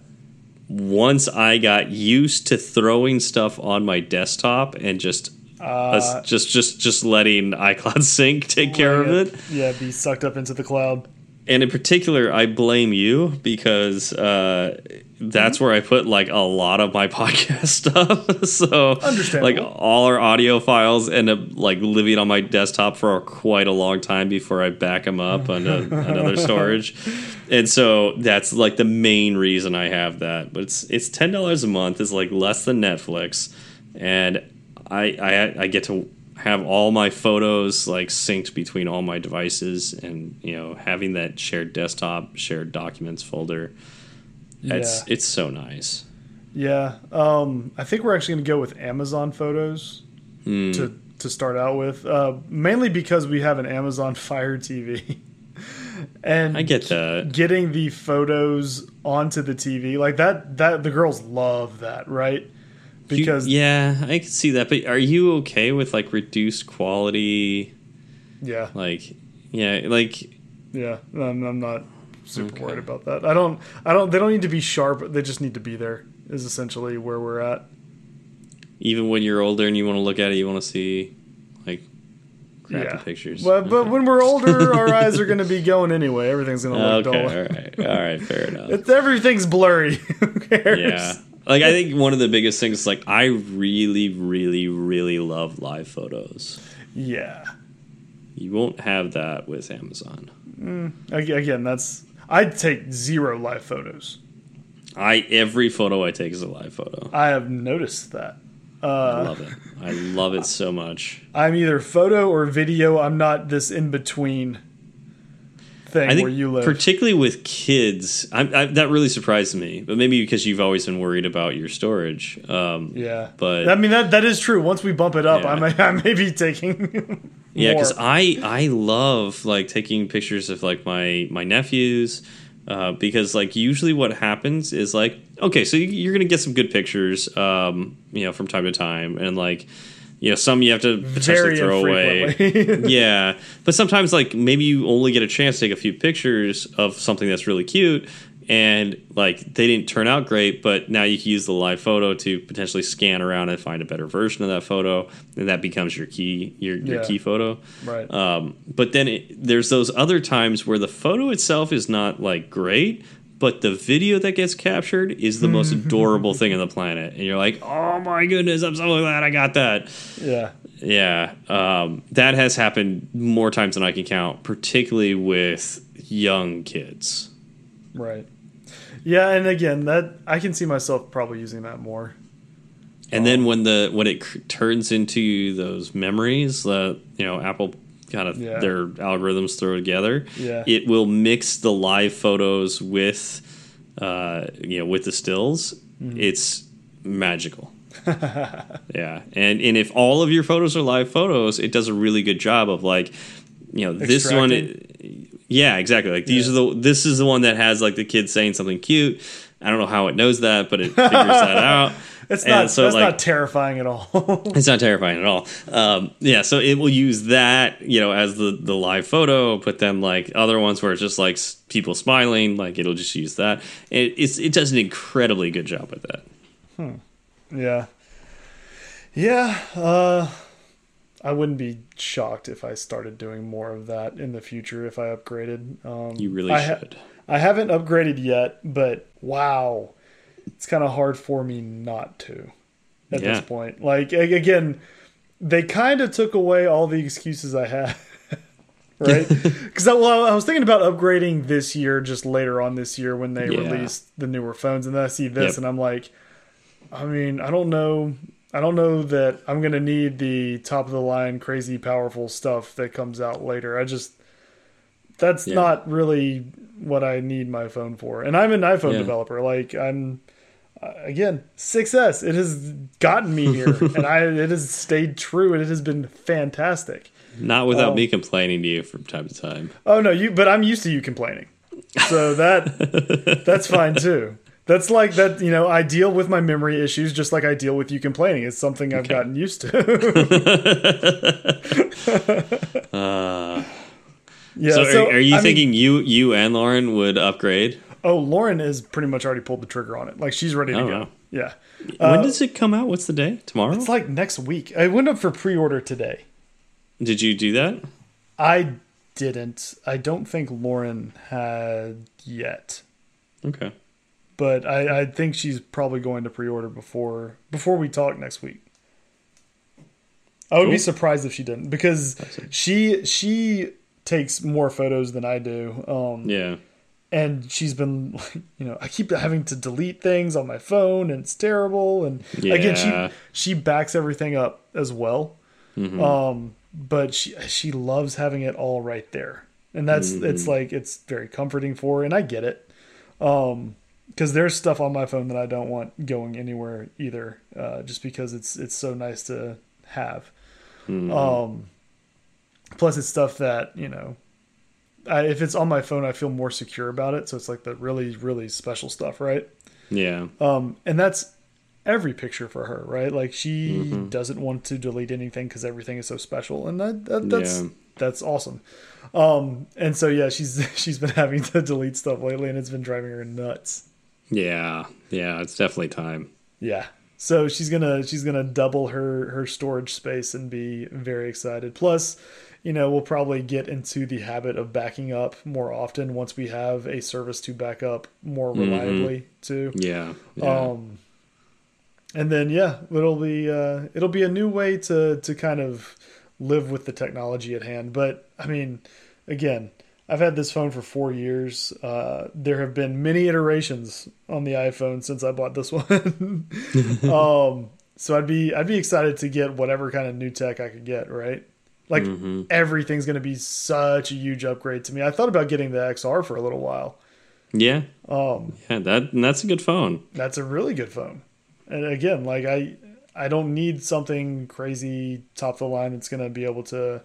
Once I got used to throwing stuff on my desktop and just Uh, just just just letting iCloud Sync take care of letting it. Yeah. Be sucked up into the cloud. And in particular, I blame you because uh, that's where I put like a lot of my podcast stuff. so, like all our audio files end up like living on my desktop for quite a long time before I back them up on a, another storage. And so that's like the main reason I have that. But it's it's ten dollars a month. It's like less than Netflix, and I I, I get to have all my photos like synced between all my devices and you know having that shared desktop shared documents folder it's Yeah. it's so nice Yeah. Um, I think we're actually going to go with Amazon Photos Hmm. to to start out with, uh, mainly because we have an Amazon Fire TV, and i get that getting the photos onto the TV like that. That the girls love that, right? You- Because yeah i can see that but are you okay with like reduced quality yeah, like yeah like yeah, I'm, I'm not super Okay. worried about that. I don't. I don't. They don't need to be sharp. They just need to be there. Is essentially where we're at. even when you're older and you want to look at it you want to see like crappy yeah. pictures But but when we're older, our eyes are going to be going anyway. Everything's going to look okay dull. all right all right fair enough It's, everything's blurry. Who cares? Yeah. Like I think one of the biggest things is like I really really really love live photos. Yeah. You won't have that with Amazon. Ag- Again, that's I'd take zero live photos. I every photo I take is a live photo. I have noticed that. I Uh, love it. I love it so much. I'm either photo or video. I'm not this in between thing I think where you live. particularly with kids, I, I, that really surprised me. But maybe because you've always been worried about your storage. Um, yeah, but- I mean that that is true. Once we bump it up, Yeah. I may I may be taking. Yeah, because I I love like taking pictures of like my my nephews. Uh, because like usually what happens is like okay so you- you're gonna get some good pictures um, you know from time to time and like you know some you have to potentially very throw away yeah but sometimes like maybe you only get a chance to take a few pictures of something that's really cute and like they didn't turn out great but now you can use the live photo to potentially scan around and find a better version of that photo and that becomes your key your, your Yeah. key photo right. um, but then it, there's those other times where the photo itself is not like great but the video that gets captured is the most adorable thing on the planet and you're like oh my goodness i'm so glad i got that yeah. yeah, um, that has happened more times than I can count, particularly with young kids. Right. Yeah, and again, that I can see myself probably using that more. And then when the when it turns into those memories that you know Apple kind of Yeah. their algorithms throw together, Yeah. it will mix the live photos with uh, you know with the stills. Mm-hmm. It's magical. yeah, and and if all of your photos are live photos, it does a really good job of like, you know, this one. Yeah, exactly. Like these Yeah. are the this is the one that has like the kid saying something cute. I don't know how it knows that, but it figures that out. It's And not so, that's like- not terrifying at all. It's not terrifying at all. Um, yeah, so it will use that, you know, as the the live photo. Put them like other ones where it's just like people smiling. Like it'll just use that. It it's, it does an incredibly good job with that. yeah. Yeah, uh I wouldn't be shocked if I started doing more of that in the future if I upgraded. Um You really I ha- should. I haven't upgraded yet, but wow. It's kind of hard for me not to at Yeah. this point. Like again, they kind of took away all the excuses I had. right? Because I, well, I was thinking about upgrading this year, just later on this year when they Yeah. released the newer phones, and then I see this, Yep. and I'm like, I mean, I don't know, I don't know that I'm gonna need the top of the line, crazy, powerful stuff that comes out later. I just that's Yeah. not really what I need my phone for, and I'm an iPhone Yeah. developer. Like I'm. Uh, again, 6S. It has gotten me here, and I it has stayed true, and it has been fantastic. Not without Oh. me complaining to you from time to time. Oh no, you. But I'm used to you complaining, so that that's fine too. That's like that. You know, I deal with my memory issues just like I deal with you complaining. It's something I've gotten used to. Uh, yeah. so, are, are you I mean- thinking you you and Lauren would upgrade? oh, Lauren has pretty much already pulled the trigger on it. Like she's ready to Oh, go. wow. Yeah. when uh, does it come out? What's the day? Tomorrow? It's like next week. I went up for pre-order today. Did you do that? I didn't. I don't think Lauren had yet. Okay. But I, I think she's probably going to pre-order before before we talk next week. I would be surprised if she didn't because she she takes more photos than I do. Um, Yeah. and she's been you know, I keep having to delete things on my phone and it's terrible. And again, she she backs everything up as well. Um, but she she loves having it all right there, and that's it's like it's very comforting for her, and I get it. Um, because there's stuff on my phone that I don't want going anywhere either, uh, just because it's it's so nice to have. Um, plus it's stuff that you know I, if it's on my phone, I feel more secure about it. So it's like the really, really special stuff, right? Yeah. Um, and that's every picture for her, right? Like she Mm-hmm. doesn't want to delete anything because everything is so special, and that, that that's Yeah. that's awesome. Um, and so yeah, she's she's been having to delete stuff lately, and it's been driving her nuts. Yeah. Yeah. It's definitely time. Yeah. So she's gonna she's gonna double her her storage space and be very excited. Plus, you know, we'll probably get into the habit of backing up more often once we have a service to back up more reliably too. Yeah. yeah. Um, and then yeah, it'll be uh, it'll be a new way to to kind of live with the technology at hand. But I mean, again, I've had this phone for four years. Uh, there have been many iterations on the iPhone since I bought this one. um, so I'd be I'd be excited to get whatever kind of new tech I could get. Right, like everything's going to be such a huge upgrade to me. I thought about getting the XR for a little while. yeah. Um, Yeah. That that's a good phone. that's a really good phone. And again, like I I don't need something crazy top of the line that's going to be able to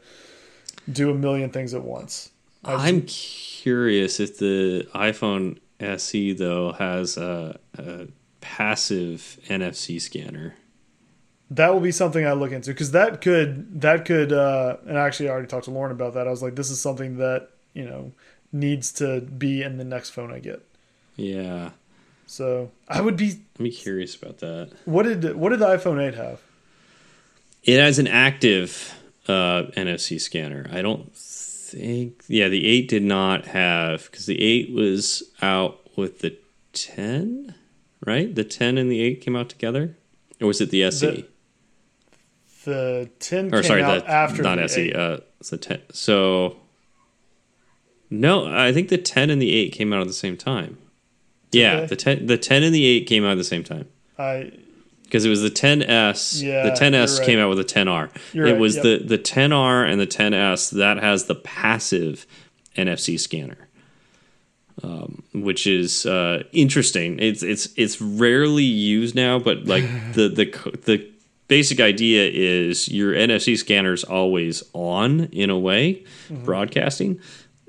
do a million things at once. I'm curious if the iPhone SE though has a, a passive NFC scanner. that will be something I look into because that could that could uh, and actually I already talked to Lauren about that. I was like, this is something that you know needs to be in the next phone I get. Yeah. So I would be. I'm curious about that. What did what did the iPhone eight have? It has an active uh, NFC scanner. I don't think. Yeah, the eight did not have because the eight was out with the ten, right? The ten and the eight came out together, or was it the SE? The ten or came sorry, out the after not the SE. 8. Uh, the ten. So no, I think the ten and the eight came out at the same time. Yeah, the ten, the ten and the eight came out at the same time I because it was the 10s. Yeah, the 10s right. came out with a 10r. You're it right, was yep. the the 10r and the 10s that has the passive NFC scanner, um, which is uh, interesting. It's it's it's rarely used now, but like the the the basic idea is your NFC scanner is always on in a way, Mm-hmm. broadcasting.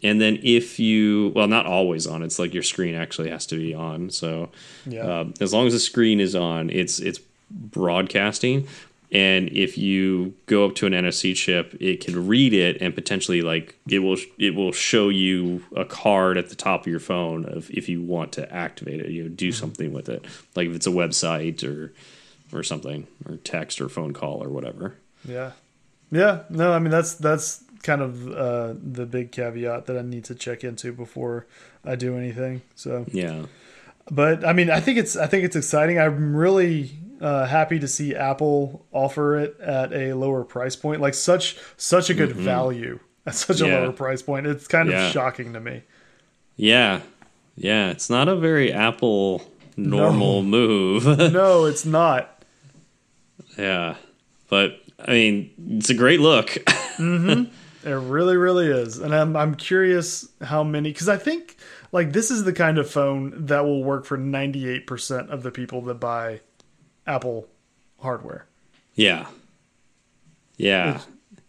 And then if you well, not always on. It's like your screen actually has to be on. So Yeah. um, as long as the screen is on, it's it's broadcasting. And if you go up to an NFC chip, it can read it and potentially like it will it will show you a card at the top of your phone of if you want to activate it, you know, do something with it, like if it's a website or or something or text or phone call or whatever. Yeah. Yeah. No, I mean that's that's kind of uh, the big caveat that I need to check into before I do anything. So Yeah. but I mean, I think it's I think it's exciting. I'm really uh, happy to see Apple offer it at a lower price point, like such such a good value at such a Mm-hmm. Lower price point. It's kind of shocking to me. Yeah. Yeah. It's not a very Apple normal move. No, it's not. yeah. But I mean, it's a great look. It really, really is, and I'm I'm curious how many because I think like this is the kind of phone that will work for 98 percent of the people that buy Apple hardware. yeah. Yeah.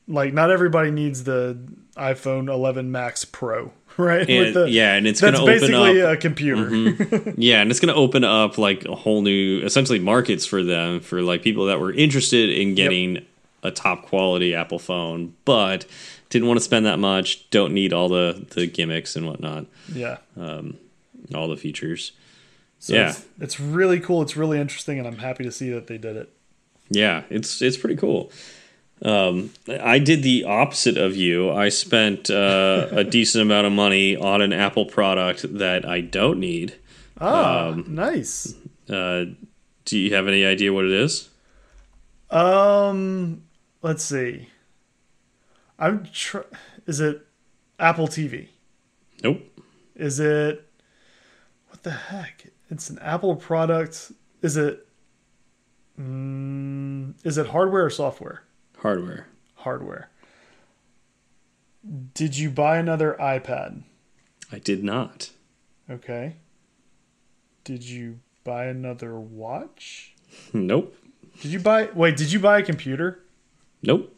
Like not everybody needs the iPhone 11 Max Pro, right? And- yeah, and it's that's basically up- a computer. Mm-hmm. Yeah, and it's going to open up like a whole new, essentially, markets for them for like people that were interested in getting a top quality Apple phone, but didn't want to spend that much, don't need all the the gimmicks and whatnot, yeah. all the features. So yeah. It's, it's really cool. It's really interesting, and I'm happy to see that they did it. Yeah, it's it's pretty cool. Um, I did the opposite of you. I spent uh, a decent amount of money on an Apple product that I don't need. Ah, Um, nice. Uh, do you have any idea what it is? Um, let's see. I'm tr- is it Apple TV? Nope. Is it what the heck? It's an Apple product. Is it mm, is it hardware or software? Hardware. Hardware. Did you buy another iPad? I did not. Okay. Did you buy another watch? Nope. Did you buy wait, did you buy a computer? Nope.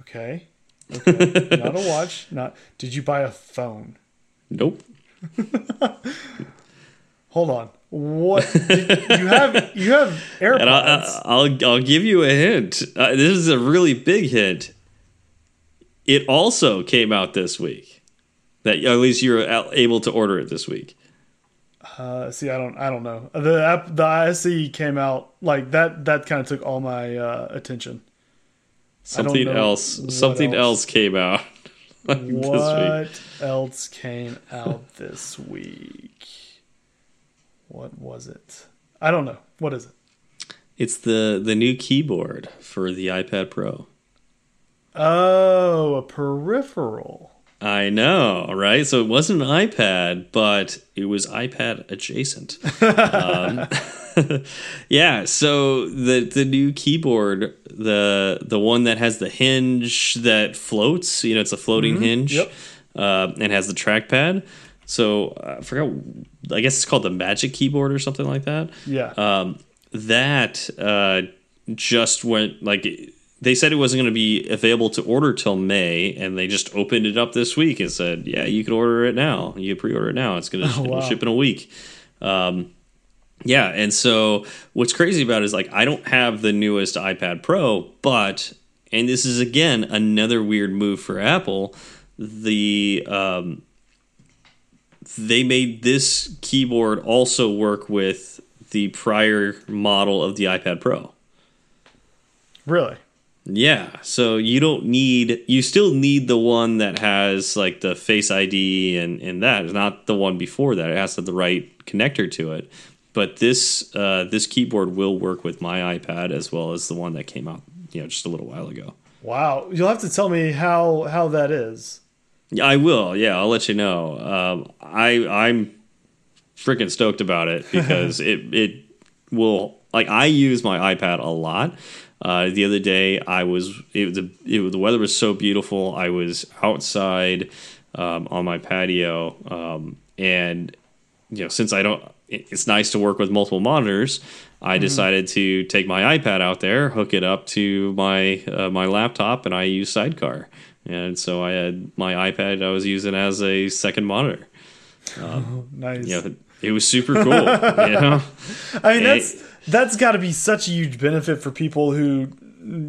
Okay. Okay. not a watch. Not did you buy a phone? Nope. Hold on. What did, you have you have AirPods. And I, I'll I'll give you a hint. Uh, this is a really big hint. It also came out this week. That at least you're able to order it this week. Uh, see, I don't, I don't know. The app, the ISE came out like that. That kind of took all my uh, attention. Something else. Something else. else. came out this week. What else came out this week? What was it? I don't know. What is it? It's the the new keyboard for the iPad Pro. Oh, a peripheral. I know, right? So it wasn't an iPad, but it was iPad adjacent. um, yeah. So the the new keyboard, the the one that has the hinge that floats, you know, it's a floating hinge, Yep. uh, and has the trackpad. So uh, I forgot. I guess it's called the Magic Keyboard or something like that Yeah. um, that uh, just went like they said it wasn't going to be available to order till May, and they just opened it up this week and said, "Yeah, you can order it now. You can pre-order it now. It's going to Oh, wow. ship in a week." Um, yeah, and so what's crazy about it is like I don't have the newest iPad Pro, but and this is again another weird move for Apple. The um, they made this keyboard also work with the prior model of the iPad Pro. really? Yeah, so you don't need you still need the one that has like the Face ID and and that is not the one before that. It has to have the right connector to it. But this uh, this keyboard will work with my iPad as well as the one that came out you know just a little while ago. Wow. You'll have to tell me how how that is. Yeah, I will. Yeah, I'll let you know. Um, I I'm freaking stoked about it because it it will like I use my iPad a lot. Uh, the other day, I was it, the it, the weather was so beautiful. I was outside um, on my patio, um, and you know since I don't, it- it's nice to work with multiple monitors. I decided to take my iPad out there, hook it up to my uh, my laptop, and I use Sidecar. And so I had my iPad I was using as a second monitor. Nice. You know, it was super cool. you know, I mean, Hey. that's that's got to be such a huge benefit for people who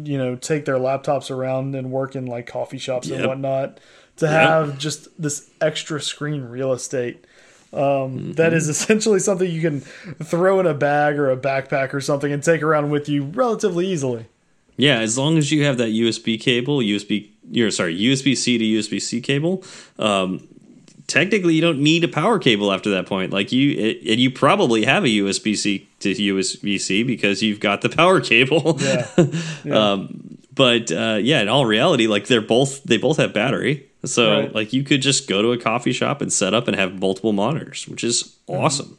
you know take their laptops around and work in like coffee shops and whatnot to have just this extra screen real estate. Um, that is essentially something you can throw in a bag or a backpack or something and take around with you relatively easily. Yeah, as long as you have that USB cable, USB, you're sorry, USB C to USB C cable. Um, technically, you don't need a power cable after that point. Like you, it, and you probably have a USB C to USB C because you've got the power cable. yeah, Um, but uh, yeah, in all reality, like they're both they both have battery. So Right. like you could just go to a coffee shop and set up and have multiple monitors, which is awesome.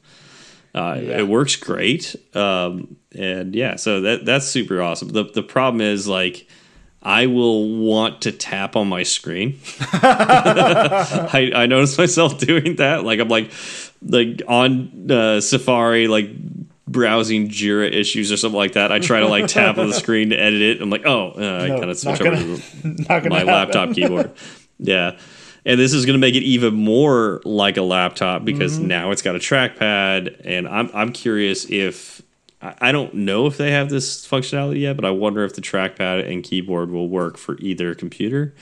Uh, Yeah. It works great, um, and yeah, so that that's super awesome. The the problem is like I will want to tap on my screen. I, I notice myself doing that. Like I'm like like on uh, Safari, like browsing Jira issues or something like that. I try to like tap on the screen to edit it. I'm like, oh, uh, I No, kind of switch over gonna- to the- gonna my happen. laptop keyboard. Yeah. And this is going to make it even more like a laptop because Mm-hmm. now it's got a trackpad. And I'm, I'm curious if I I don't know if they have this functionality yet, but I wonder if the trackpad and keyboard will work for either computer.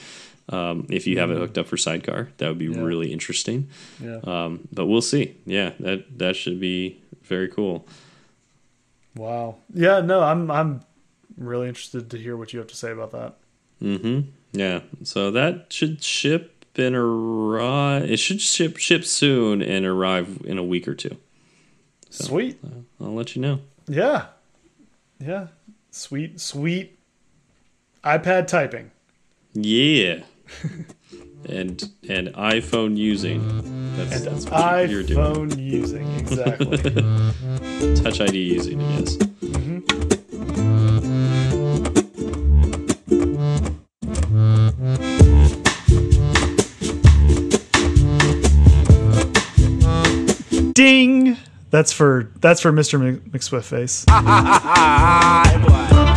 Um, if you have it hooked up for Sidecar, that would be. Yeah. really interesting. yeah. Um, but we'll see. Yeah, that that should be very cool. wow yeah no i'm i'm really interested to hear what you have to say about that Mm-hmm. Yeah. So that should ship and arrive. It should ship ship soon and arrive in a week or two. sweet I'll let you know. Yeah yeah sweet sweet ipad typing Yeah. and and iPhone using. That's, that's what you're doing. iphone using exactly Touch ID using, I guess. Mm-hmm. ding that's for that's for mr Mc- mcswift face.